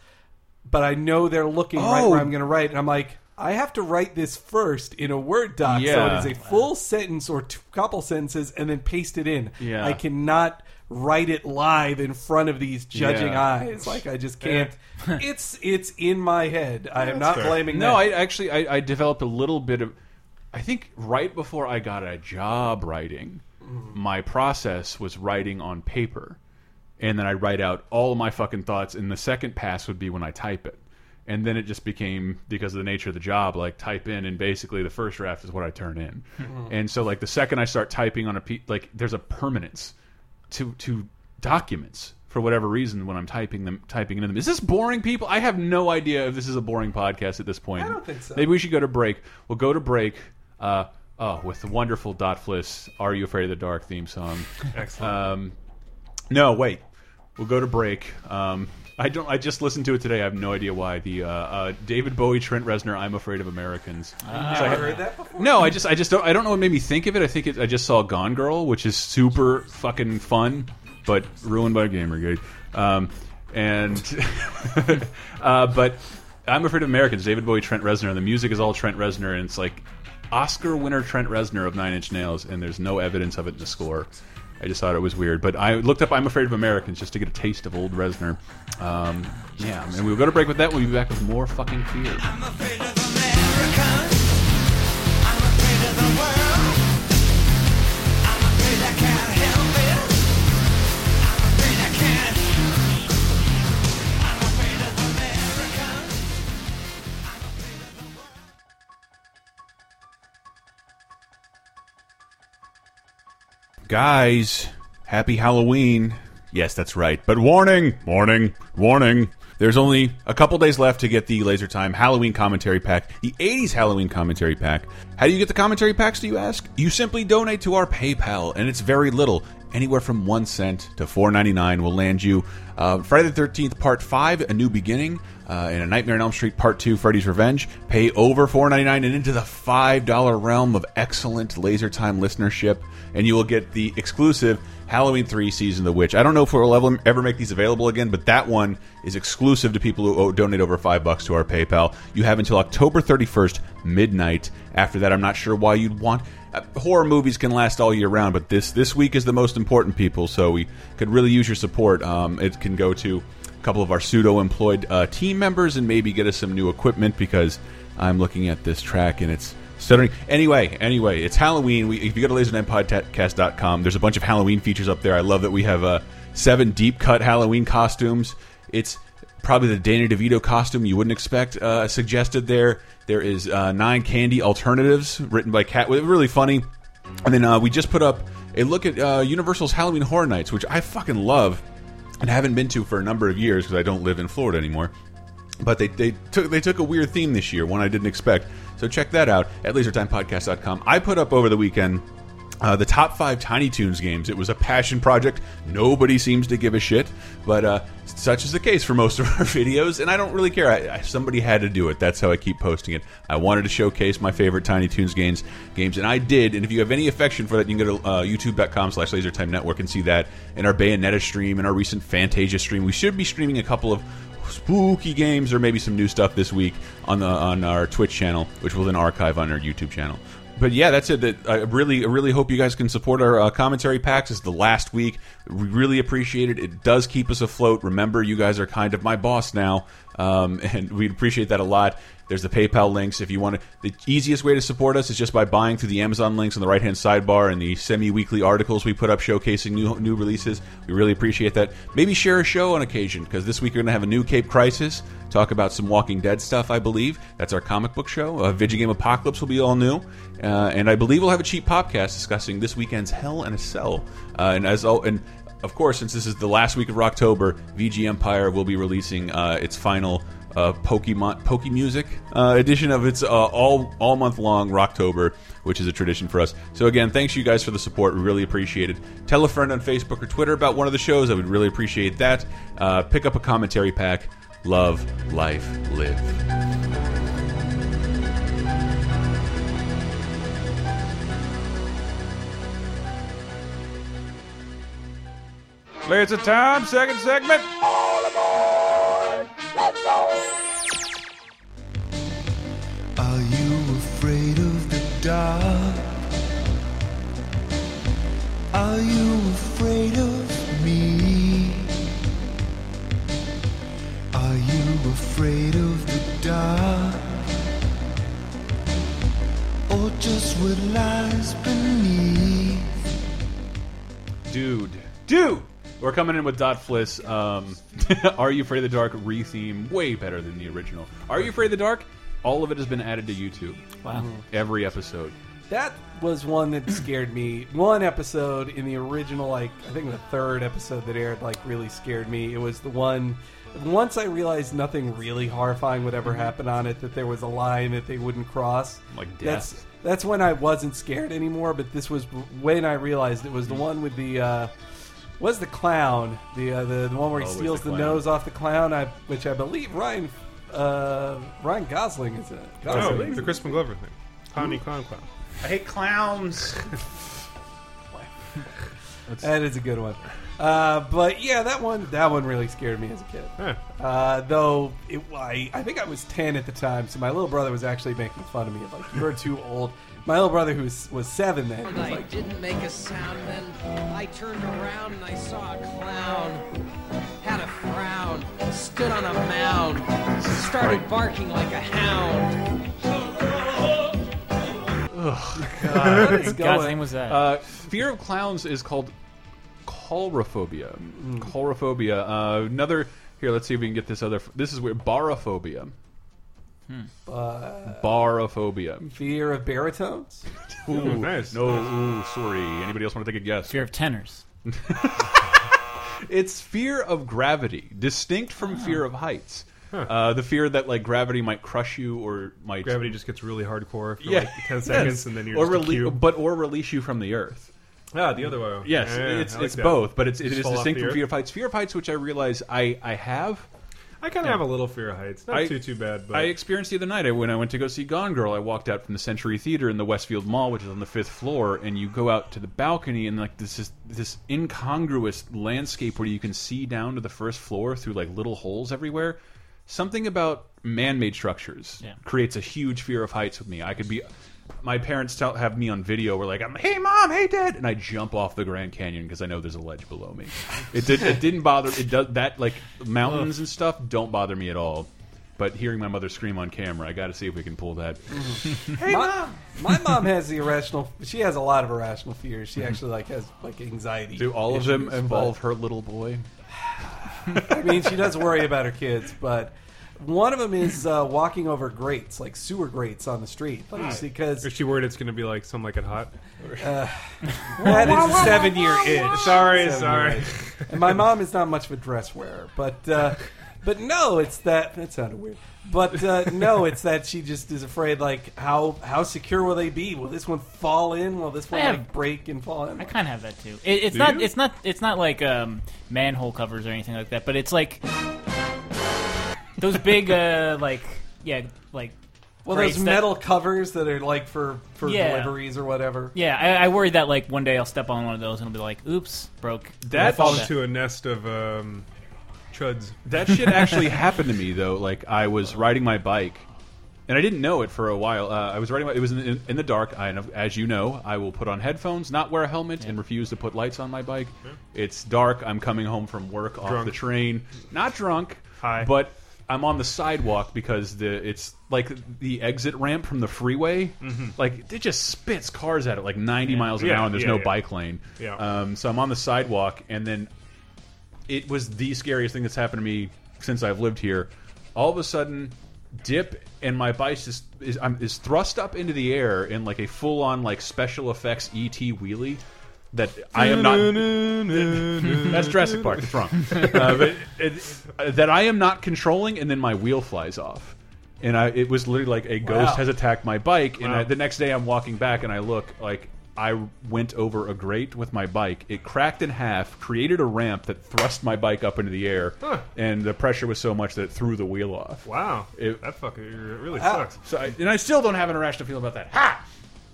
but I know they're looking right Oh. where I'm going to write, and I'm like. I have to write this first in a Word doc, so it is a full sentence or two couple sentences, and then paste it in. Yeah. I cannot write it live in front of these judging Yeah. eyes. Like I just can't. it's it's in my head. I am not blaming. No, that. I actually I, I developed a little bit of. I think right before I got a job writing, mm. my process was writing on paper, and then I write out all of my fucking thoughts, and the second pass would be when I type it. and then it just became because of the nature of the job like type in and basically the first draft is what I turn in mm. and so like the second I start typing on a pe like there's a permanence to to documents for whatever reason when I'm typing them typing into them is this boring people I have no idea if this is a boring podcast at this point I don't think so. maybe we should go to break we'll go to break uh oh with the wonderful Dot Fliss Are You Afraid of the Dark theme song Excellent. um, no, wait. We'll go to break. Um, I don't. I just listened to it today. I have no idea why. The uh, uh, David Bowie, Trent Reznor, "I'm Afraid of Americans." So I heard that before. no, I just, I just don't. I don't know what made me think of it. I think it, I just saw Gone Girl, which is super fucking fun, but ruined by Gamergate. Um, and, uh, but I'm afraid of Americans. David Bowie, Trent Reznor, and the music is all Trent Reznor, and it's like Oscar winner Trent Reznor of Nine Inch Nails, and there's no evidence of it in the score. I just thought it was weird, but I looked up "I'm Afraid of Americans" just to get a taste of old Reznor. Um, yeah, and we'll go to break with that. We'll be back with more fucking fear. Guys, happy Halloween. Yes, that's right. But warning, warning, warning. There's only a couple days left to get the Laser Time Halloween commentary pack, the 80s Halloween commentary pack. How do you get the commentary packs, do you ask? You simply donate to our PayPal, and it's very little. Anywhere from one cent to four ninety nine will land you uh, Friday the Thirteenth Part Five: A New Beginning, uh, and A Nightmare on Elm Street Part Two: Freddy's Revenge. Pay over four ninety nine and into the five dollar realm of excellent Laser Time listenership, and you will get the exclusive Halloween 3 Season of the Witch. I don't know if we'll ever, make these available again, but that one is exclusive to people who donate over 5 bucks to our PayPal. You have until October 31st, midnight. After that, I'm not sure why you'd want... Uh, horror movies can last all year round, but this this week is the most important, people, so we could really use your support. Um, it can go to a couple of our pseudo-employed uh, team members and maybe get us some new equipment because I'm looking at this track and it's stuttering. Anyway, anyway, it's Halloween. We, if you go to lasernetpodcast.com, there's a bunch of Halloween features up there. I love that we have uh, seven deep cut Halloween costumes. It's probably the Danny DeVito costume you wouldn't expect uh, suggested there. There is uh, nine candy alternatives written by Cat. Really funny. And then uh, we just put up a look at uh, Universal's Halloween Horror Nights, which I fucking love and haven't been to for a number of years because I don't live in Florida anymore. But they, they took they took a weird theme this year, one I didn't expect. So check that out at lasertimepodcast.com. I put up over the weekend uh, the top five Tiny Toons games. It was a passion project. Nobody seems to give a shit, but uh, such is the case for most of our videos, and I don't really care. I, I, somebody had to do it. That's how I keep posting it. I wanted to showcase my favorite Tiny Toons games, games, and I did. And if you have any affection for that, you can go to uh, YouTube.com/slash LaserTime Network and see that in our Bayonetta stream and our recent Fantasia stream. We should be streaming a couple of spooky games or maybe some new stuff this week on the on our Twitch channel, which will then archive on our YouTube channel. But yeah, that's it. That I really, really hope you guys can support our uh, commentary packs. It's the last week. We really appreciate it. It does keep us afloat. Remember, you guys are kind of my boss now, um, and we'd appreciate that a lot. There's the PayPal links if you want to. The easiest way to support us is just by buying through the Amazon links on the right hand sidebar and the semi-weekly articles we put up showcasing new new releases. We really appreciate that. Maybe share a show on occasion because this week we're going to have a new Cape Crisis. Talk about some Walking Dead stuff, I believe. That's our comic book show. Uh, Video Game Apocalypse will be all new, uh, and I believe we'll have a cheap podcast discussing this weekend's Hell in a Cell. Uh, and as all and of course, since this is the last week of October, VGMpire will be releasing uh, its final uh, Pokemon Poke Music uh, edition of its uh, all all month long Rocktober, which is a tradition for us. So again, thanks you guys for the support. We really appreciate it. Tell a friend on Facebook or Twitter about one of the shows. I would really appreciate that. Uh, pick up a commentary pack. Love, life, live. Laser time, second segment. All aboard! Are you afraid of the dark? Are you afraid of me? Are you afraid of the dark? Or just what lies beneath? Dude, dude, We're coming in with Dot Fliss. Um, Are You Afraid of the Dark re-theme, way better than the original. Are You Afraid of the Dark? All of it has been added to YouTube. Wow. Every episode. That was one that scared me. One episode in the original, like I think the third episode that aired, like really scared me. It was the one. Once I realized nothing really horrifying would ever happen on it, that there was a line that they wouldn't cross. Like That's death. that's when I wasn't scared anymore. But this was when I realized it was the one with the. Uh, was the clown the, uh, the the one where he Always steals the the, clown. nose off the clown? I, which I believe Ryan uh, Ryan Gosling is in it. Oh, Gosling. the Crispin Glover thing. Clowny clown clown. I hate clowns. That is a good one. Uh, but yeah, that one that one really scared me as a kid. Huh. Uh, though it, I, I think I was ten at the time, so my little brother was actually making fun of me. Like you're too old. My little brother, who was, was seven then, was I like, didn't make a sound, then I turned around and I saw a clown. Had a frown, stood on a mound, started barking like a hound. "What is What God's name was that? Uh, fear of clowns is called coulrophobia. Coulrophobia. Uh, another. Here, let's see if we can get this other. This is where barophobia. Uh, Barophobia. fear of baritones. Ooh, nice. No, ooh, sorry. Anybody else want to take a guess? Fear of tenors. It's fear of gravity, distinct from fear of heights. Uh, the fear that like gravity might crush you or might Gravity just gets really hardcore for yeah, like 10 yes. seconds and then you're or just a rele- cube. but or release you from the earth. Ah, the other way. Yes, Yeah, yeah, it's like it's that. both, but it's it Just is distinct the from fear of heights. Fear of heights, which I realize I I have. I kind of have a little fear of heights. Not I- too too bad, but I experienced the other night I- when I went to go see Gone Girl. I walked out from the Century Theater in the Westfield Mall, which is on the fifth floor, and you go out to the balcony and like this is this incongruous landscape where you can see down to the first floor through like little holes everywhere. Something about man-made structures Yeah. creates a huge fear of heights with me. I could be. My parents tell, have me on video where like I'm, hey mom, hey dad, and I jump off the Grand Canyon because I know there's a ledge below me. It did. It didn't bother. It does that like mountains and stuff don't bother me at all. But hearing my mother scream on camera, I got to see if we can pull that. Mm-hmm. hey My, mom, my mom has the irrational. She has a lot of irrational fears. She actually like has like anxiety. do all of them issues, involve her little boy? but- I mean, she does worry about her kids, but one of them is uh, walking over grates, like sewer grates on the street, because is she worried it's going to be like some like it hot? that is a seven-year itch. Sorry, Seven sorry. year. And my mom is not much of a dress wearer, but uh, but no, it's that that sounded weird. But uh, no, it's that she just is afraid. Like how how secure will they be? Will this one fall in? Will this one I have- like break and fall in? I kind of have that too. It, it's Do not. you? It's not. It's not like um, manhole covers or anything like that. But it's like those big, uh, like yeah, like Well, crates those that- metal covers that are like for for Yeah. deliveries or whatever. Yeah, I, I worry that like one day I'll step on one of those and it'll be like, "Oops, broke." I That fall into a nest of um, chuds. That shit actually happened to me though. Like I was riding my bike, and I didn't know it for a while. Uh, I was riding. My, it was in, in, in the dark. I, as you know, I will put on headphones, not wear a helmet, and refuse to put lights on my bike. It's dark. I'm coming home from work off Drunk. the train, not drunk, High. but I'm on the sidewalk because the it's like the exit ramp from the freeway. Like it just spits cars at it like 90 miles an. Yeah, hour, and there's yeah, no yeah. bike lane. Yeah. Um, so I'm on the sidewalk, and then it was the scariest thing that's happened to me since I've lived here. All of a sudden, dip and my bike is is, I'm, is thrust up into the air in like a full on like special effects ET wheelie. That I am not. That's Jurassic Park. It's wrong. Uh, but it, uh, that I am not controlling, and then my wheel flies off, and I it was literally like a ghost Wow. has attacked my bike. And Wow. I, the next day, I'm walking back, and I look like I went over a grate with my bike. It cracked in half, created a ramp that thrust my bike up into the air, Huh. and the pressure was so much that it threw the wheel off. Wow, It- that fucking it really Ah. sucks. So, I, and I still don't have an irrational feel about that. Ha!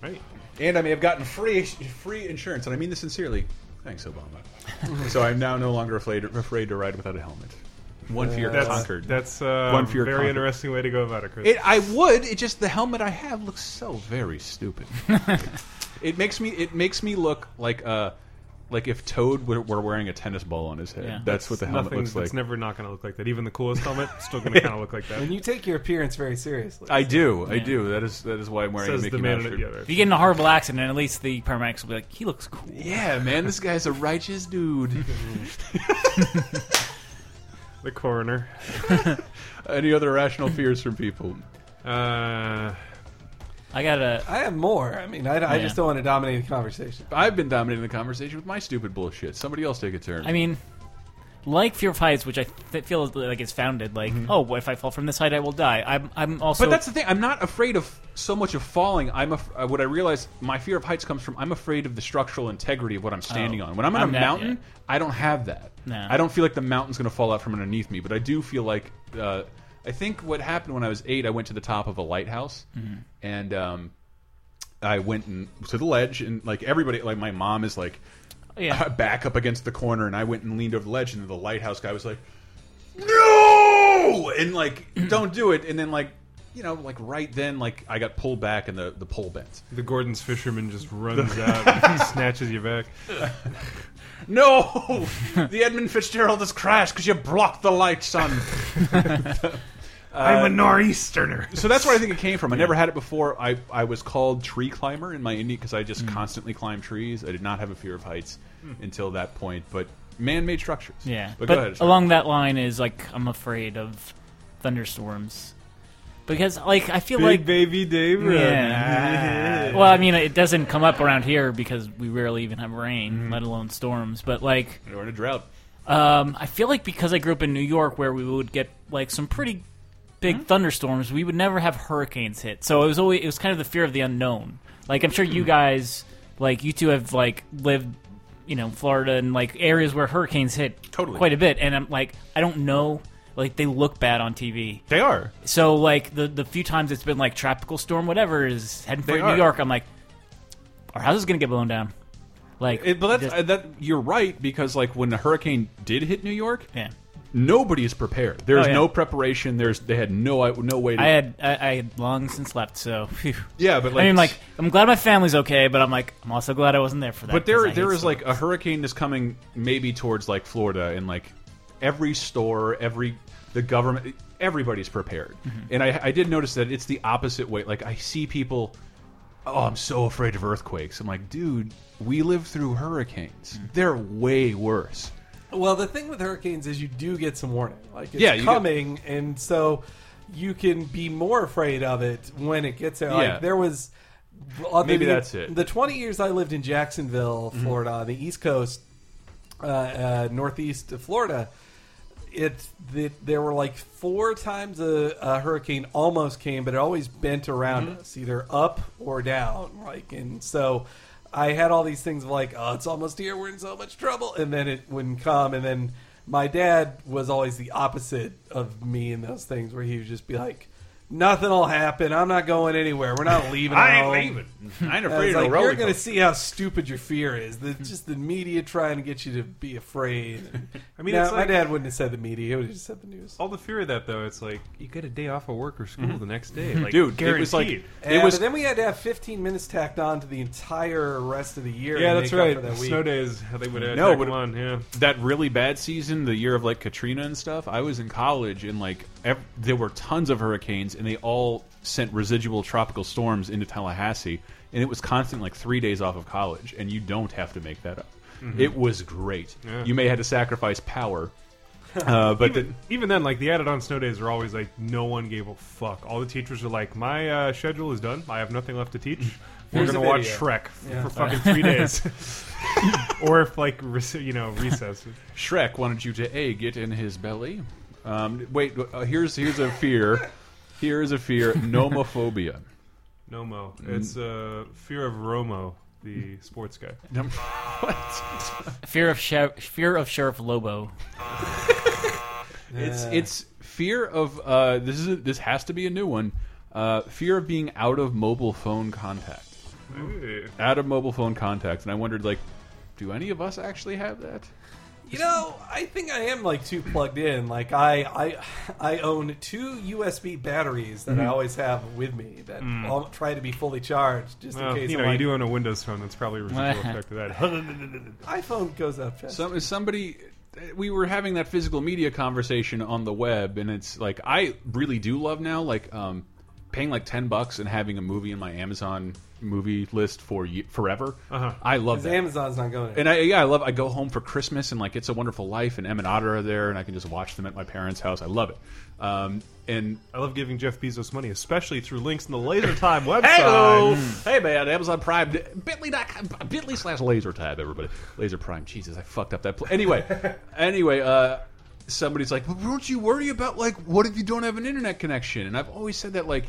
Right. And I may have gotten free free insurance, and I mean this sincerely. Thanks, Obama. so I'm now no longer afraid afraid to ride without a helmet. One fear That's conquered. that's uh, One fear very conquered. interesting way to go about it, Chris. It, I would. It just the helmet I have looks so very stupid. it makes me. It makes me look like a like if Toad were, were wearing a tennis ball on his head. Yeah. That's what the helmet Nothing, looks like. It's never not going to look like that. Even the coolest helmet still going to kind of look like that. And you take your appearance very seriously. I do, I Yeah. do. That is that is why I'm wearing Says a Mickey the man Mouse in shirt. it. Yeah, right. If you get in a horrible accident, at least the paramedics will be like, "He looks cool." Yeah, man, this guy's a righteous dude. The coroner. Any other irrational fears from people? Uh, I got a. I have more. I mean, I, I Yeah. just don't want to dominate the conversation. I've been dominating the conversation with my stupid bullshit. Somebody else take a turn. I mean, like fear of heights, which I th feel like is founded. Like, oh, if I fall from this height, I will die. I'm. I'm also. but that's the thing. I'm not afraid of so much of falling. I'm af uh, what I realize. My fear of heights comes from I'm afraid of the structural integrity of what I'm standing Oh. on. When I'm on I'm a that- mountain, yeah. I don't have that. No. I don't feel like the mountain's going to fall out from underneath me. But I do feel like. Uh, I think what happened when I was eight, I went to the top of a lighthouse, Mm-hmm. and um, I went and, to the ledge, and like everybody, like my mom is like. yeah. back up against the corner, and I went and leaned over the ledge, and the lighthouse guy was like, "No!" and like, "Don't do it!" And then like, you know, like right then, like I got pulled back, and the the pole bent. the Gorton's fisherman just runs out and snatches you back. No, the Edmund Fitzgerald has crashed because you blocked the light, son. I'm a nor'easterner. so that's where I think it came from. I never had it before. I I was called tree climber in my indie because I just constantly climbed trees. I did not have a fear of heights until that point, but man-made structures. Yeah, but, but, go ahead. along that line is like I'm afraid of thunderstorms because like I feel Big like baby Dave. yeah. well, I mean, it doesn't come up around here because we rarely even have rain, Mm-hmm. let alone storms. But like, we're in a drought. um, I feel like because I grew up in New York, where we would get like some pretty big Mm-hmm. thunderstorms, we would never have hurricanes hit. So it was always it was kind of the fear of the unknown. Like I'm sure you guys, like you two, have like lived, you know, Florida and like areas where hurricanes hit Totally. quite a bit, and I'm like, I don't know. Like they look bad on TV. They are. So like the the few times it's been like tropical storm, whatever is heading for New are. York, I'm like, our house is gonna get blown down. Like, It, but that's, just- uh, that you're right because like when the hurricane did hit New York, yeah. Nobody is prepared. There's Oh, yeah. no preparation. There's they had no no way to. I had I, I had long since left, so phew. yeah, but like I mean, like I'm glad my family's okay, but I'm like I'm also glad I wasn't there for that. But there there like a hurricane that's coming maybe towards like Florida and like every store, every the government, everybody's prepared. Mm-hmm. And I I did notice that it's the opposite way. Like I see people. Oh, I'm so afraid of earthquakes. I'm like, dude, we live through hurricanes. Mm-hmm. They're way worse. Well, the thing with hurricanes is you do get some warning. Like it's Yeah, you coming, and so you can be more afraid of it when it gets there. Yeah. Like there was uh, Maybe the, that's it. The 20 years I lived in Jacksonville, Mm-hmm. Florida, on the East Coast, uh, uh, northeast of Florida. It the, there were like four times a, a hurricane almost came, but it always bent around Mm-hmm. us, either up or down. Like and so, I had all these things of like, oh, it's almost here, we're in so much trouble, and then it wouldn't come, and then my dad was always the opposite of me in those things, where he would just be like, nothing will happen, I'm not going anywhere, we're not leaving. I ain't home." leaving. I ain't afraid of like, roller you're going to see how stupid your fear is. The, just the media trying to get you to be afraid. I mean, Now, my dad wouldn't have said the media; he would have just said the news. All the fear of that, though, it's like you get a day off of work or school the next day. Like, Dude, it was like- It was- then we had to have 15 minutes tacked on to the entire rest of the year. yeah, that's right. That. Snow days, they would uh, No, but- them on. Yeah, that really bad season, the year of like Katrina and stuff, I was in college and like ev there were tons of hurricanes and they all sent residual tropical storms into Tallahassee and it was constant like three days off of college and you don't have to make that up. It was great. Yeah. You may have to sacrifice power, uh, but even, even then, like the added on snow days are always like no one gave a fuck. All the teachers are like, my uh, schedule is done. I have nothing left to teach. We're gonna watch. Shrek Yeah. for fucking three days, or if like you know recess. Shrek wanted you to a get in his belly. Um, wait, uh, here's here's a fear. Here's a fear: nomophobia. No mo. It's uh, fear of Romo, the sports guy. what? fear of Sher- fear of Sheriff Lobo. It's it's fear of uh, this is a, this has to be a new one. Uh, fear of being out of mobile phone contact. Ooh. Out of mobile phone contact, and I wondered like, do any of us actually have that? You know, I think I am like too plugged in. Like I, I, I own two USB batteries that I Mm-hmm. always have with me that all try to be fully charged just Mm. Well, in case. you I'm know, like, you do own a Windows phone. That's probably a residual effect of that. iPhone goes up fast. Some somebody we were having that physical media conversation on the web, and it's like I really do love now, like um, paying like ten bucks and having a movie in my Amazon movie list for ye forever. Uh-huh. I love Because that. Amazon's not going. and I, yeah, I love. I go home for Christmas and like It's a Wonderful Life and Emmet Otter are there, and I can just watch them at my parents' house. I love it. Um, and I love giving Jeff Bezos money, especially through links in the Laser Time website. Hello, hey man, Amazon Prime, Bitly.com, Bitly slash Laser Tab, everybody, Laser Prime. Jesus, I fucked up that. Pl anyway, anyway, uh, somebody's like, well, "Don't you worry about like what if you don't have an internet connection?" And I've always said that like.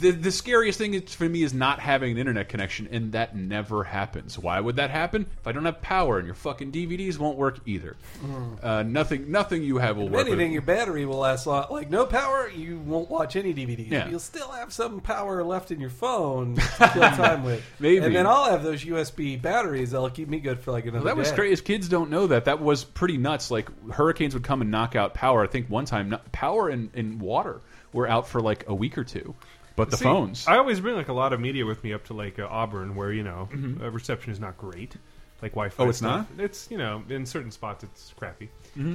The, the scariest thing is, for me is not having an internet connection, and that never happens. Why would that happen? If I don't have power and your fucking DVDs won't work either. Uh, nothing, nothing you have will If work. anything, your battery will last long. Like no power, you won't watch any DVDs. Yeah. You'll still have some power left in your phone to kill time with. Maybe. And then I'll have those USB batteries that'll keep me good for like another. Well, that was day. crazy. Kids don't know that. That was pretty nuts. Like hurricanes would come and knock out power. I think one time, power and, and water were out for like a week or two. But the See, phones, I always bring like a lot of media with me up to like uh, Auburn, where you know uh, reception is not great, like Wi-Fi. Mm-hmm. Oh, it's stuff. not? Mm-hmm. It's you know in certain spots it's crappy,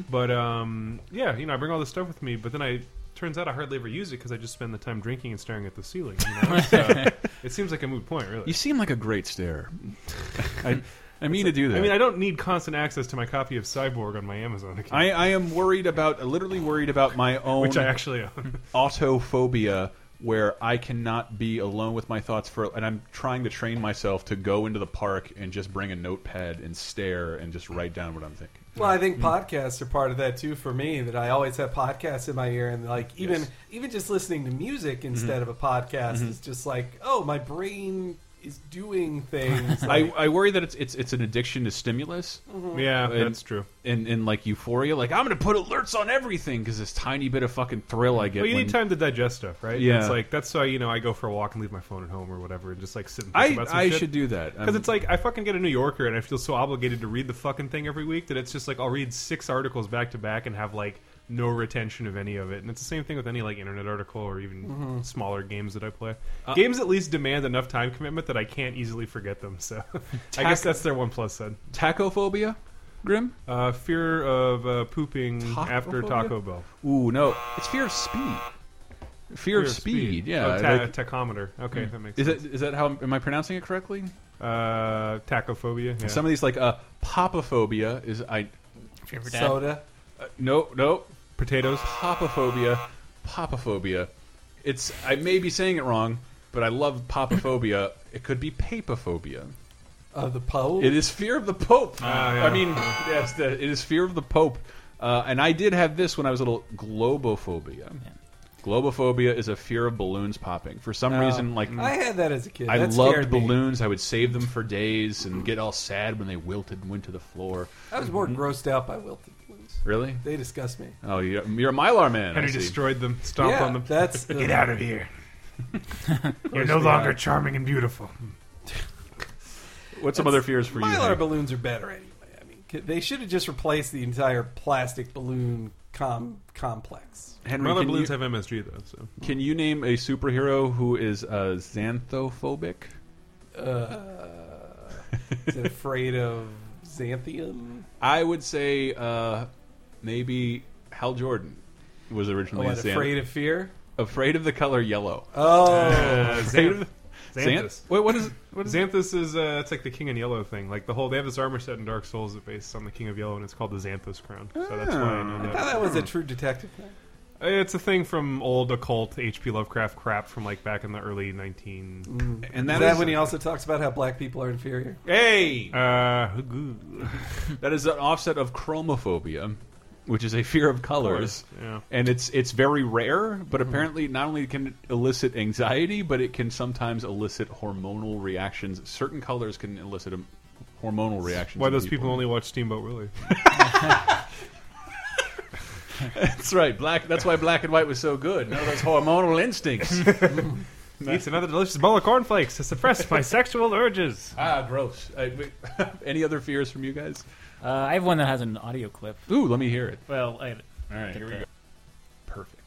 but um, yeah, you know I bring all this stuff with me, but then I turns out I hardly ever use it because I just spend the time drinking and staring at the ceiling. You know? so it seems like a moot point, really. you seem like a great stare. I, I mean to do that. I mean, I don't need constant access to my copy of Cyborg on my Amazon account, I, I am worried about, literally worried about my own which I actually own. autophobia where I cannot be alone with my thoughts for and I'm trying to train myself to go into the park and just bring a notepad and stare and just write down what I'm thinking. Well, I think Mm. podcasts are part of that too for me. That I always have podcasts in my ear, and like even even just listening to music instead of a podcast is just like, oh, my brain is doing things. I, Like, I worry that it's it's it's an addiction to stimulus. Mm-hmm. yeah, And- that's true. in in like euphoria like i'm gonna put alerts on everything because this tiny bit of fucking thrill i get Well, you when- need time to digest stuff, right? Yeah. it's like that's why you know I go for a walk and leave my phone at home or whatever, and just like sit and i think about some i shit. should do that Because it's like I fucking get a New Yorker and I feel so obligated to read the fucking thing every week that it's just like I'll read six articles back to back and have like no retention of any of it. And it's the same thing with any like internet article or even Mm-hmm. smaller games that I play. Uh, games at least demand enough time commitment that I can't easily forget them. So I guess that's their one plus side. tachophobia grim Uh, fear of uh, pooping after Taco Bell. ooh no it's fear of speed fear, of speed, yeah Oh, ta- like- tachometer. Okay, that makes is sense. that is that how am i pronouncing it correctly Uh, tachophobia. Yeah. some of these like uh popophobia is i Fear for dad. soda. uh, no no potatoes. popophobia popophobia it's i may be saying it wrong but i love popophobia it could be papophobia Of the Pope. It is fear of the Pope. Ah, yeah. I mean, yes, the, it is fear of the Pope. Uh, and I did have this when I was a little. Globophobia. Globophobia is a fear of balloons popping. For some reason, like I had that as a kid. I That loved scared me. balloons. I would save them for days and get all sad when they wilted and went to the floor. I was more grossed out by wilted balloons. Really? They disgust me. Oh, you're, you're a Mylar man. I Henry see. destroyed them. Stomped yeah, on them. that's the, Get out of here. You're no longer charming and beautiful. What's some other fears for you? Mylar Henry? balloons are better anyway. I mean, c- they should have just replaced the entire plastic balloon com- complex. Henry, Mylar can balloons you, have MSG though, so can you name a superhero who is uh, xanthophobic? Uh, is it afraid of xanthium? I would say uh, maybe Hal Jordan was Oh, originally what, afraid of fear? afraid of the color yellow. Oh, uh, Xanth- of- Xanthous. Wait, what is what is Xanthous is uh, it's like the King in Yellow thing. Like the whole they have this armor set in Dark Souls that based on the King of Yellow, and it's called the Xanthous crown. So that's why I know I thought that. that was a true detective thing. It's a thing from old occult H.P. Lovecraft crap from like back in the early nineteen. and Is that that is when he also talks about how black people are inferior? hey Uh, that is an offset of chromophobia, which is a fear of colors. yeah. And it's it's very rare, but hmm. apparently not only can it elicit anxiety, but it can sometimes elicit hormonal reactions. Certain colors can elicit a hormonal reactions. Why those people only watch Steamboat Willie? That's right. Black. That's why black and white was so good. No, those hormonal instincts. Eats another delicious bowl of cornflakes to suppress my sexual urges. Ah, gross. I, any other fears from you guys? Uh, I have one that has an audio clip. Ooh, let me hear it. Well, I, All right, here we go. Perfect.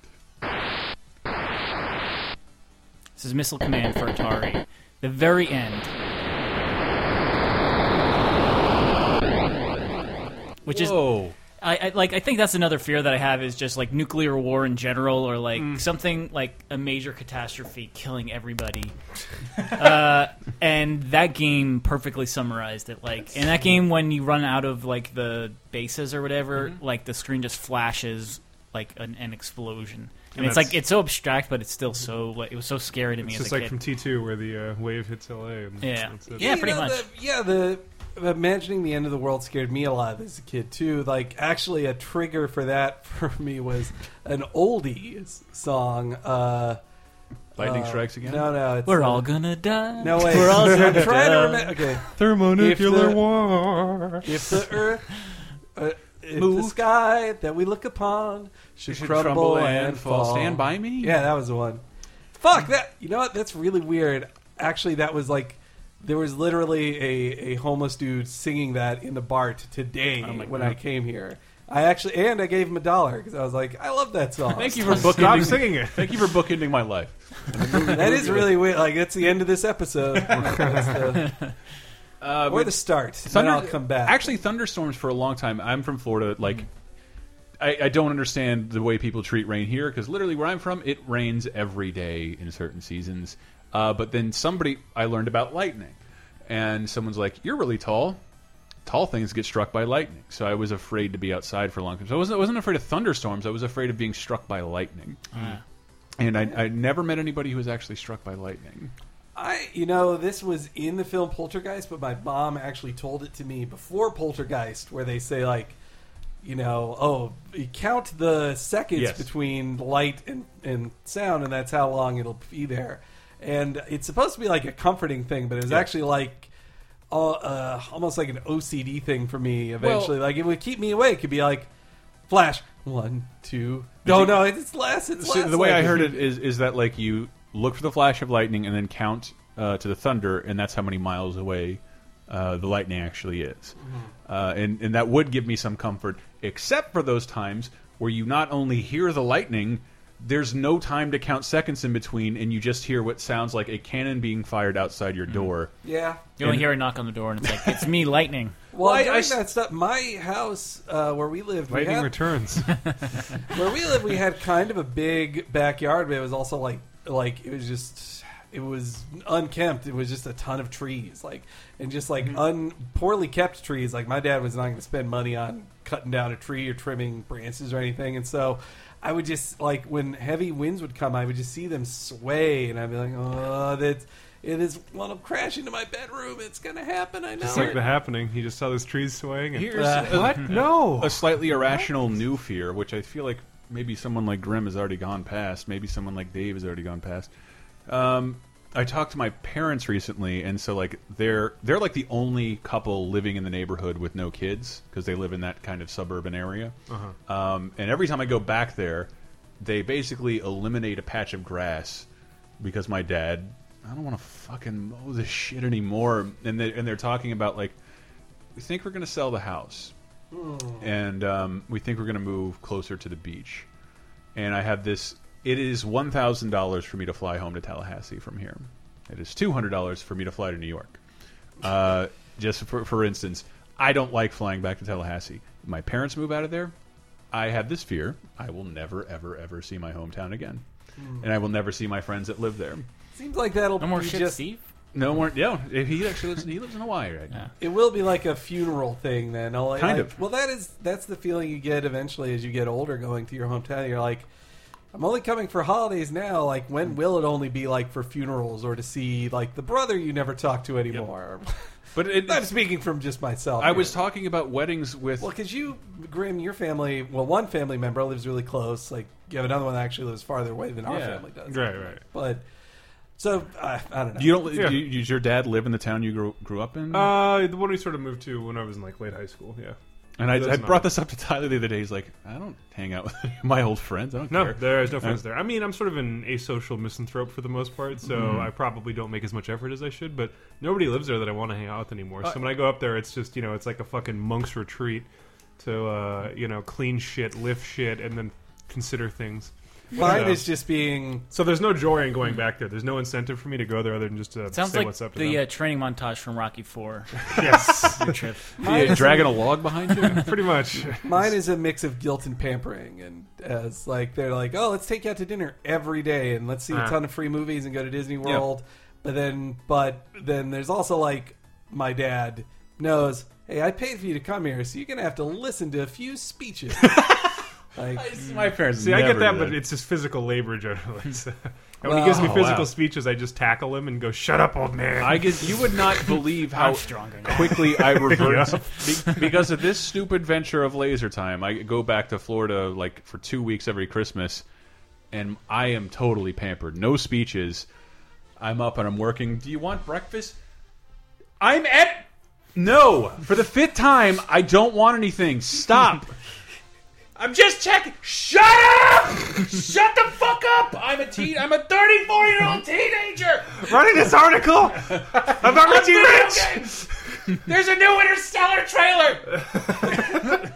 This is Missile Command for Atari. The very end. Which is Whoa. I, I like I think that's another fear that I have is just like nuclear war in general or like something like a major catastrophe killing everybody. uh, and that game perfectly summarized it. Like in that game when you run out of like the bases or whatever, like the screen just flashes like an, an explosion. And, And it's like it's so abstract, but it's still so like it was so scary to me It's as just a like kid. from T two where the uh, wave hits LA. Yeah. that's it. Yeah, You pretty know, much. The, yeah, the imagining the end of the world scared me a lot as a kid too. Like, actually, a trigger for that for me was an oldies song. Uh, Lightning uh, strikes again. No, no, it's, We're all gonna die. No wait, We're all gonna trying to die. remember. Okay, Thermonuclear If the- war. if the earth, uh, if the sky that we look upon should, should crumble, crumble and, and fall, fall. Stand by me? Yeah, that was the one. Fuck that. You know what? That's really weird. Actually, that was like. There was literally a, a homeless dude singing that in the BART today Oh when I came here. I actually and I gave him a dollar because I was like, I love that song. Thank you for Stop bookending. singing it. Thank you for bookending my life. that is really weird. Like that's the end of this episode, That's the- Uh, or but the start. thunder- then I'll come back. Actually, thunderstorms for a long time. I'm from Florida. Like, I, I don't understand the way people treat rain here because literally where I'm from, it rains every day in certain seasons. Uh, but then somebody, I learned about lightning, and someone's like, "You're really tall." Tall things get struck by lightning, so I was afraid to be outside for a long time. So I wasn't, I wasn't afraid of thunderstorms. I was afraid of being struck by lightning. And I, I never met anybody who was actually struck by lightning. I, you know, this was in the film Poltergeist, but my mom actually told it to me before Poltergeist, where they say like, you know, oh, you count the seconds Yes. between light and, and sound, and that's how long it'll be there. And it's supposed to be like a comforting thing, but it was Yeah. actually like. Uh, uh, almost like an OCD thing for me. Eventually, Well- like it would keep me awake. It'd be like, flash one, two. No, no, it's less. It's See, less. the way like- I heard it is is that like you look for the flash of lightning and then count uh, to the thunder, and that's how many miles away uh, the lightning actually is. Mm-hmm. Uh, and and that would give me some comfort, except for those times where you not only hear the lightning. There's no time to count seconds in between, and you just hear what sounds like a cannon being fired outside your door. Yeah, You only And- hear a knock on the door, and it's like, it's me, Lightning. Well, Well, I- during I s- that stuff, my house uh, where we lived, we Lightning had, returns. where we lived, we had kind of a big backyard, but it was also like like it was just it was unkempt. It was just a ton of trees, like and just like un poorly kept trees. Like my dad was not going to spend money on cutting down a tree or trimming branches or anything, and so. I would just like when heavy winds would come, I would just see them sway, and I'd be like, "Oh, that it is one of crash into my bedroom. It's gonna happen. I know." It's like it." the happening. He just saw those trees swaying. And, Here's Uh, what? No. a slightly irrational new fear, which I feel like maybe someone like Grim has already gone past. Maybe someone like Dave has already gone past. Um, I talked to my parents recently, and so like they're they're like the only couple living in the neighborhood with no kids because they live in that kind of suburban area. Um, and every time I go back there, they basically eliminate a patch of grass because my dad. I don't want to fucking mow this shit anymore. And they and they're talking about like, we think we're going to sell the house and um, we think we're going to move closer to the beach. And I have this. It is one thousand dollars for me to fly home to Tallahassee from here. It is two hundred dollars for me to fly to New York. Uh, just for for instance, I don't like flying back to Tallahassee. My parents move out of there. I have this fear: I will never, ever, ever see my hometown again, and I will never see my friends that live there. Seems like that'll No more be shit, just Steve. No more. Yeah, he actually lives. In, He lives in Hawaii right now. It will be like a funeral thing then. I'll- Kind like- of. Well, that is that's the feeling you get eventually as you get older, going to your hometown. You're like, I'm only coming for holidays now. Like, when will it only be like for funerals or to see like the brother you never talk to anymore? But it, I'm speaking from just myself. I here. was talking about weddings with. Well, because you, Grim, your family, well, one family member lives really close. Like, you have another one that actually lives farther away than our Yeah. family does. Right, right. But so I, I don't know. You don't. Yeah. Do you, does your dad live in the town you grew, grew up in? Uh, the one we sort of moved to when I was in like late high school. Yeah. And I, I brought this up to Tyler the other day. He's like, I don't hang out with my old friends. I don't No, care. there's no friends there. I mean, I'm sort of an asocial misanthrope for the most part, so Mm-hmm. I probably don't make as much effort as I should. But nobody lives there that I want to hang out with anymore. Uh, so when I go up there, it's just you know, it's like a fucking monk's retreat to uh, you know clean shit, lift shit, and then consider things. Mine Yeah. is just being So there's no joy in going back there. There's no incentive for me to go there other than just to Sounds say like what's up to the uh, training montage from Rocky Four. yes, Your trip. Yeah, dragging a log behind you. pretty much. Mine is a mix of guilt and pampering, and as like they're like, oh, let's take you out to dinner every day, and let's see a Uh. ton of free movies and go to Disney World. But then, but then there's also like my dad knows, hey, I paid for you to come here, so you're gonna have to listen to a few speeches. Like, my parents. See, I get that, did. but it's just physical labor generally. So- and Well- when he gives me physical wow. speeches, I just tackle him and go, "Shut up, old man." I get. You would not believe how I'm stronger now. quickly I revert Yeah. be- because of this stupid venture of laser time. I go back to Florida like for two weeks every Christmas, and I am totally pampered. No speeches. I'm up and I'm working. Do you want breakfast? I'm at. No, for the fifth time, I don't want anything. Stop. I'm just checking. Shut up! Shut the fuck up! I'm a teen. I'm a 34 year old teenager. Writing this article about Richie Rich. There's a new Interstellar trailer.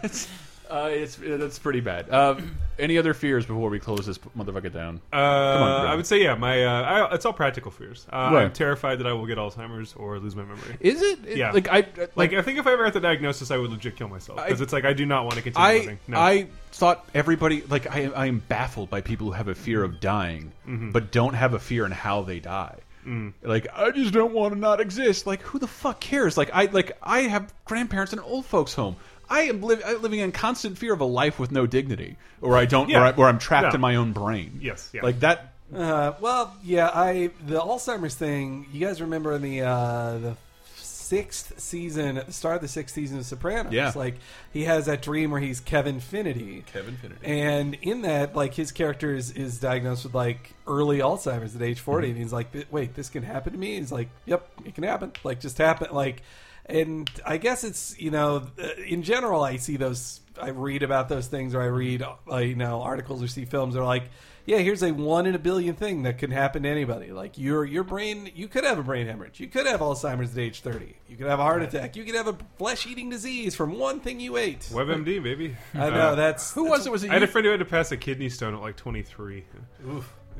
uh, it's that's pretty bad. Um, any other fears before we close this motherfucker down? Uh, on, I would say yeah. My uh, I, it's all practical fears. Uh, Right. I'm terrified that I will get Alzheimer's or lose my memory. Is it? Yeah. Like I Like like I think if I ever got the diagnosis, I would legit kill myself because it's like I do not want to continue I living. No. I thought everybody like I I am baffled by people who have a fear of dying, Mm-hmm. but don't have a fear in how they die. Mm. Like I just don't want to not exist. Like who the fuck cares? Like I like I have grandparents in an old folks home. I am li living in constant fear of a life with no dignity, or I don't, Yeah. or, I, or I'm trapped Yeah. in my own brain. Yes, yeah. like that. Uh, well, yeah, I the Alzheimer's thing. You guys remember in the uh, the sixth season, at the start of the sixth season of Sopranos, Yeah. like he has that dream where he's Kevin Finnerty. Kevin Finnerty. And in that, like his character is, is diagnosed with like early Alzheimer's at age 40 and he's like, "Wait, this can happen to me?" He's like, "Yep, it can happen. Like just happen." Like, and I guess it's you know, uh, in general, I see those, I read about those things, or I read uh, you know articles or see films. They're like, "Yeah, here's a one in a billion thing that can happen to anybody." Like your your brain, you could have a brain hemorrhage, you could have Alzheimer's at age 30, you could have a heart attack, you could have a flesh eating disease from one thing you ate. WebMD, baby. I know that's Who was it? Was it I had you? a friend who had to pass a kidney stone at like 23.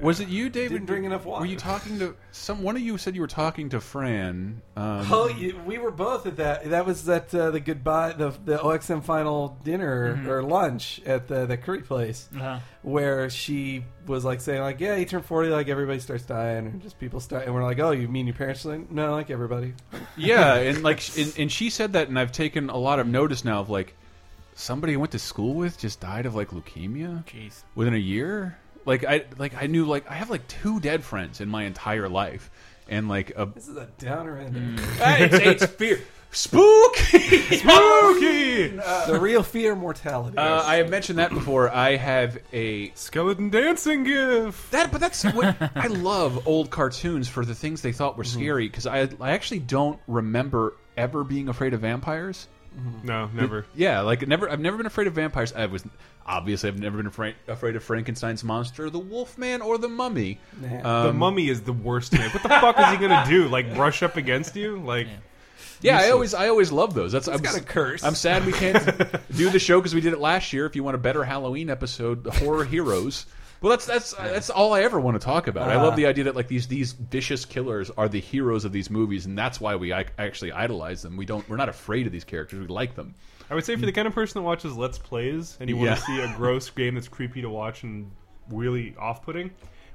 Was it you, David? Didn't drink enough water. Were you talking to some? One of you said you were talking to Fran. Um, Oh, you, we were both at that. That was at uh, the goodbye, the the OXM final dinner or lunch at the the curry place, Uh-huh. where she was like saying like, "Yeah, you turn forty, like everybody starts dying, and just people start." And we're like, "Oh, you mean your parents?" Like, no, like everybody. yeah, and like, and, and she said that, and I've taken a lot of notice now of like somebody I went to school with just died of like leukemia Jeez. within a year. Like I like I knew like I have like two dead friends in my entire life, and like a This is a downer end. Ah, it's, it's fear spooky. Spooky! the real fear, mortality. Uh, I have mentioned that before. I have a Skeleton dancing gif. That, but that's what I love old cartoons for the things they thought were scary because I, I actually don't remember ever being afraid of vampires. No, never. Yeah, like never. I've never been afraid of vampires. I was obviously I've never been afraid afraid of Frankenstein's monster, the Wolfman, or the Mummy. Nah. the Um, mummy is the worst thing. What the fuck is he gonna do? Like brush up against you? Like Yeah, I useless. always I always love those. That's I'm, got a curse. I'm sad we can't do the show because we did it last year. If you want a better Halloween episode, the horror heroes. Well, that's that's that's all I ever want to talk about. I love the idea that like these these vicious killers are the heroes of these movies, and that's why we actually idolize them. We don't we're not afraid of these characters. We like them. I would say for the kind of person that watches Let's Plays and you want to see a gross game that's creepy to watch and really off-putting,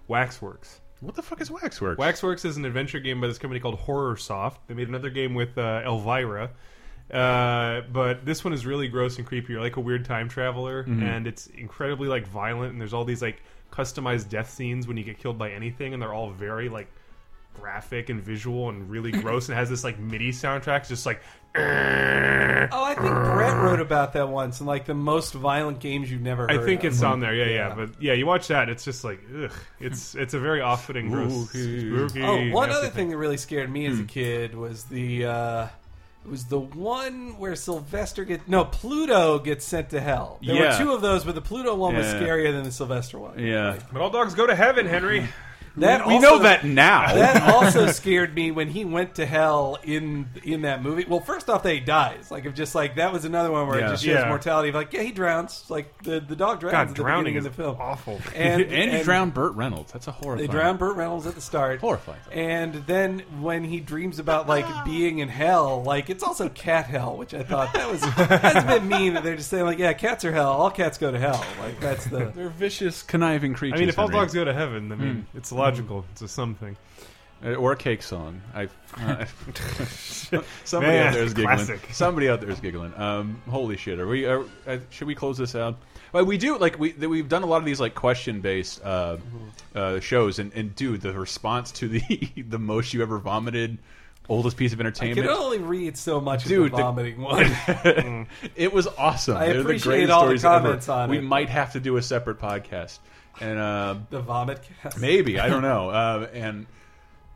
Waxworks. What the fuck is Waxworks? Waxworks is an adventure game by this company called HorrorSoft. They made another game with uh, Elvira. Uh, but this one is really gross and creepy. You're like a weird time traveler, and it's incredibly like violent. And there's all these like customized death scenes when you get killed by anything, and they're all very like graphic and visual and really gross. and has this like MIDI soundtrack, it's just like oh, I think Brett wrote about that once, and like the most violent games you've never. I think of. it's on there. Yeah, yeah, Yeah. But yeah, you watch that, it's just like ugh. It's it's a very off-putting, gross, Spooky. spooky. Oh, one other thing that really scared me Hmm. as a kid was the uh, It was the one where Sylvester gets no Pluto gets sent to hell. There Yeah. were two of those, but the Pluto one was Yeah. scarier than the Sylvester one. Yeah. But all dogs go to heaven, Henry. That we also- know that now. That also scared me when he went to hell in in that movie. Well, first off, that he dies. Like, if just like that was another one where Yeah. it just shows Yeah. mortality. Of like, yeah, he drowns. Like the the dog drowns God, at the drowning beginning is of the film. awful. And and you drowned Burt Reynolds. That's a horrifying. They drowned Burt Reynolds at the start. Horrifying. And then when he dreams about like being in hell, like it's also cat hell, which I thought that was that's a bit mean that they're just saying like, yeah, cats are hell. All cats go to hell. Like that's the They're vicious, conniving creatures. I mean, if all Henry. dogs go to heaven, I mean, hmm. it's logical. It's a something. Uh, or a cake song. I uh, somebody Man, out there is giggling. classic. Somebody out there is giggling. Um, holy shit! Are we? Are, uh, should we close this out? Well, we do like we we've done a lot of these like question based uh, uh, shows, and, and dude, the response to the the most you ever vomited, oldest piece of entertainment. I can only read so much Dude, of the the- vomiting one. it was awesome. I They're the appreciate greatest all the stories ever. comments on We it. We might have to do a separate podcast, and uh, the vomit cast. Maybe I don't know. Uh, and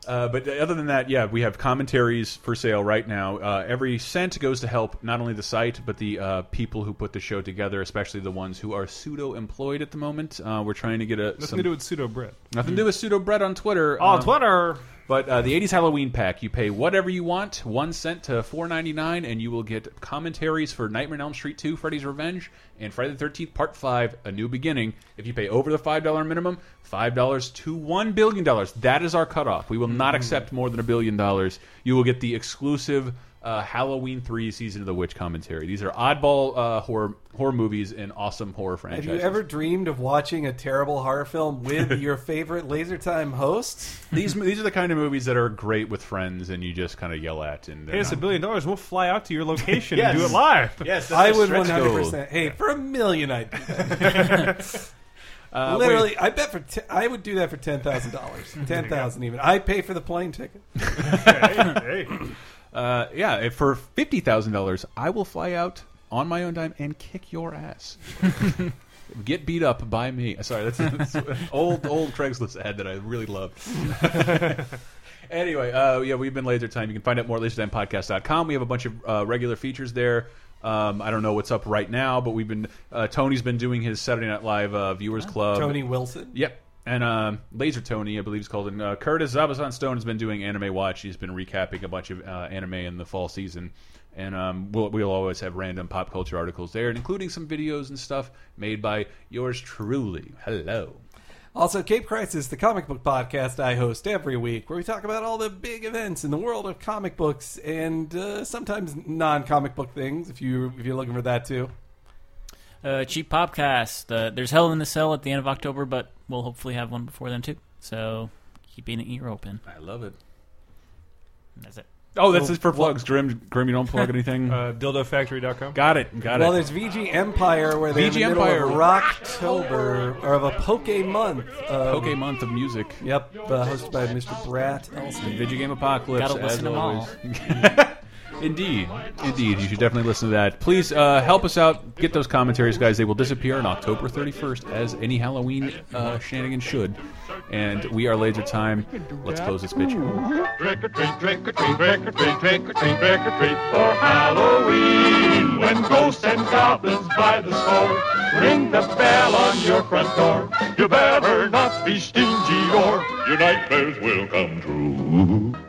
uh, but other than that, yeah, we have commentaries for sale right now. Uh, every cent goes to help not only the site but the uh, people who put the show together, especially the ones who are pseudo employed at the moment. Uh, we're trying to get a Nothing some, to do with pseudo Brit. nothing to do with pseudo bread on Twitter. Oh, Um, Twitter. But uh, the '80s Halloween pack, you pay whatever you want, one cent to four ninety nine, and you will get commentaries for Nightmare on Elm Street 2, Freddy's Revenge, and Friday the Thirteenth Part Five, A New Beginning. If you pay over the five dollar minimum, five dollars to one billion dollars. That is our cutoff. We will not accept more than a billion dollars. You will get the exclusive. Uh, Halloween three season of the witch commentary. These are oddball uh, horror horror movies and awesome horror Have you ever dreamed of watching a terrible horror film with your favorite Laser Time hosts? these these are the kind of movies that are great with friends and you just kind of yell at and Pay us a billion dollars, we'll fly out to your location Yes. and do it live. Yes, I would one hundred percent. Hey, for a million, I'd do that. Uh, Literally, I bet for t- I would do that for ten thousand dollars, ten thousand even. I pay for the plane ticket. hey, hey. Uh, yeah, if for fifty thousand dollars, I will fly out on my own dime and kick your ass. Get beat up by me. Sorry, that's, that's an old old Craigslist ad that I really loved. anyway, uh, yeah, we've been Laser Time. You can find out more at lasertimepodcast.com. We have a bunch of uh, regular features there. Um, I don't know what's up right now, but we've been uh, Tony's been doing his Saturday Night Live uh, Viewers Club. Tony Wilson. Yep. And um, Laser Tony, I believe it's called. And uh, Curtis Zabazon Stone has been doing Anime Watch. He's been recapping a bunch of uh, anime in the fall season. And um, we'll, we'll always have random pop culture articles there, including some videos and stuff made by yours truly. Hello. Also, Cape Crisis, the comic book podcast I host every week, where we talk about all the big events in the world of comic books and uh, sometimes non-comic book things. If you if you're looking for that too. Uh, cheap podcast. Uh, there's Hell in the Cell at the end of October, but we'll hopefully have one before then too. So keep an ear open. I love it. And That's it. Oh, that's it for plugs. Grim, Grim, you don't plug anything? Uh, DildoFactory.com. got it. Got Well, it. Well, there's VG Empire, where they're VG in the middle Empire. of Rocktober, or of a Poke Month. Um, Okay, month of music. Yep, uh, hosted by Mr. Brett Elston. Video Game Apocalypse. Gotta as listen to 'em all. Indeed, indeed, you should definitely listen to that. Please uh, help us out. Get those commentaries, guys. They will disappear on October 31st, as any Halloween uh, shenanigan should. And we are Laser Time. Let's close this bitch. Trick or treat, trick or treat, trick or treat, trick or treat, trick or treat for Halloween. When ghosts and goblins by the score ring the bell on your front door, you better not be stingy or your nightmares will come true.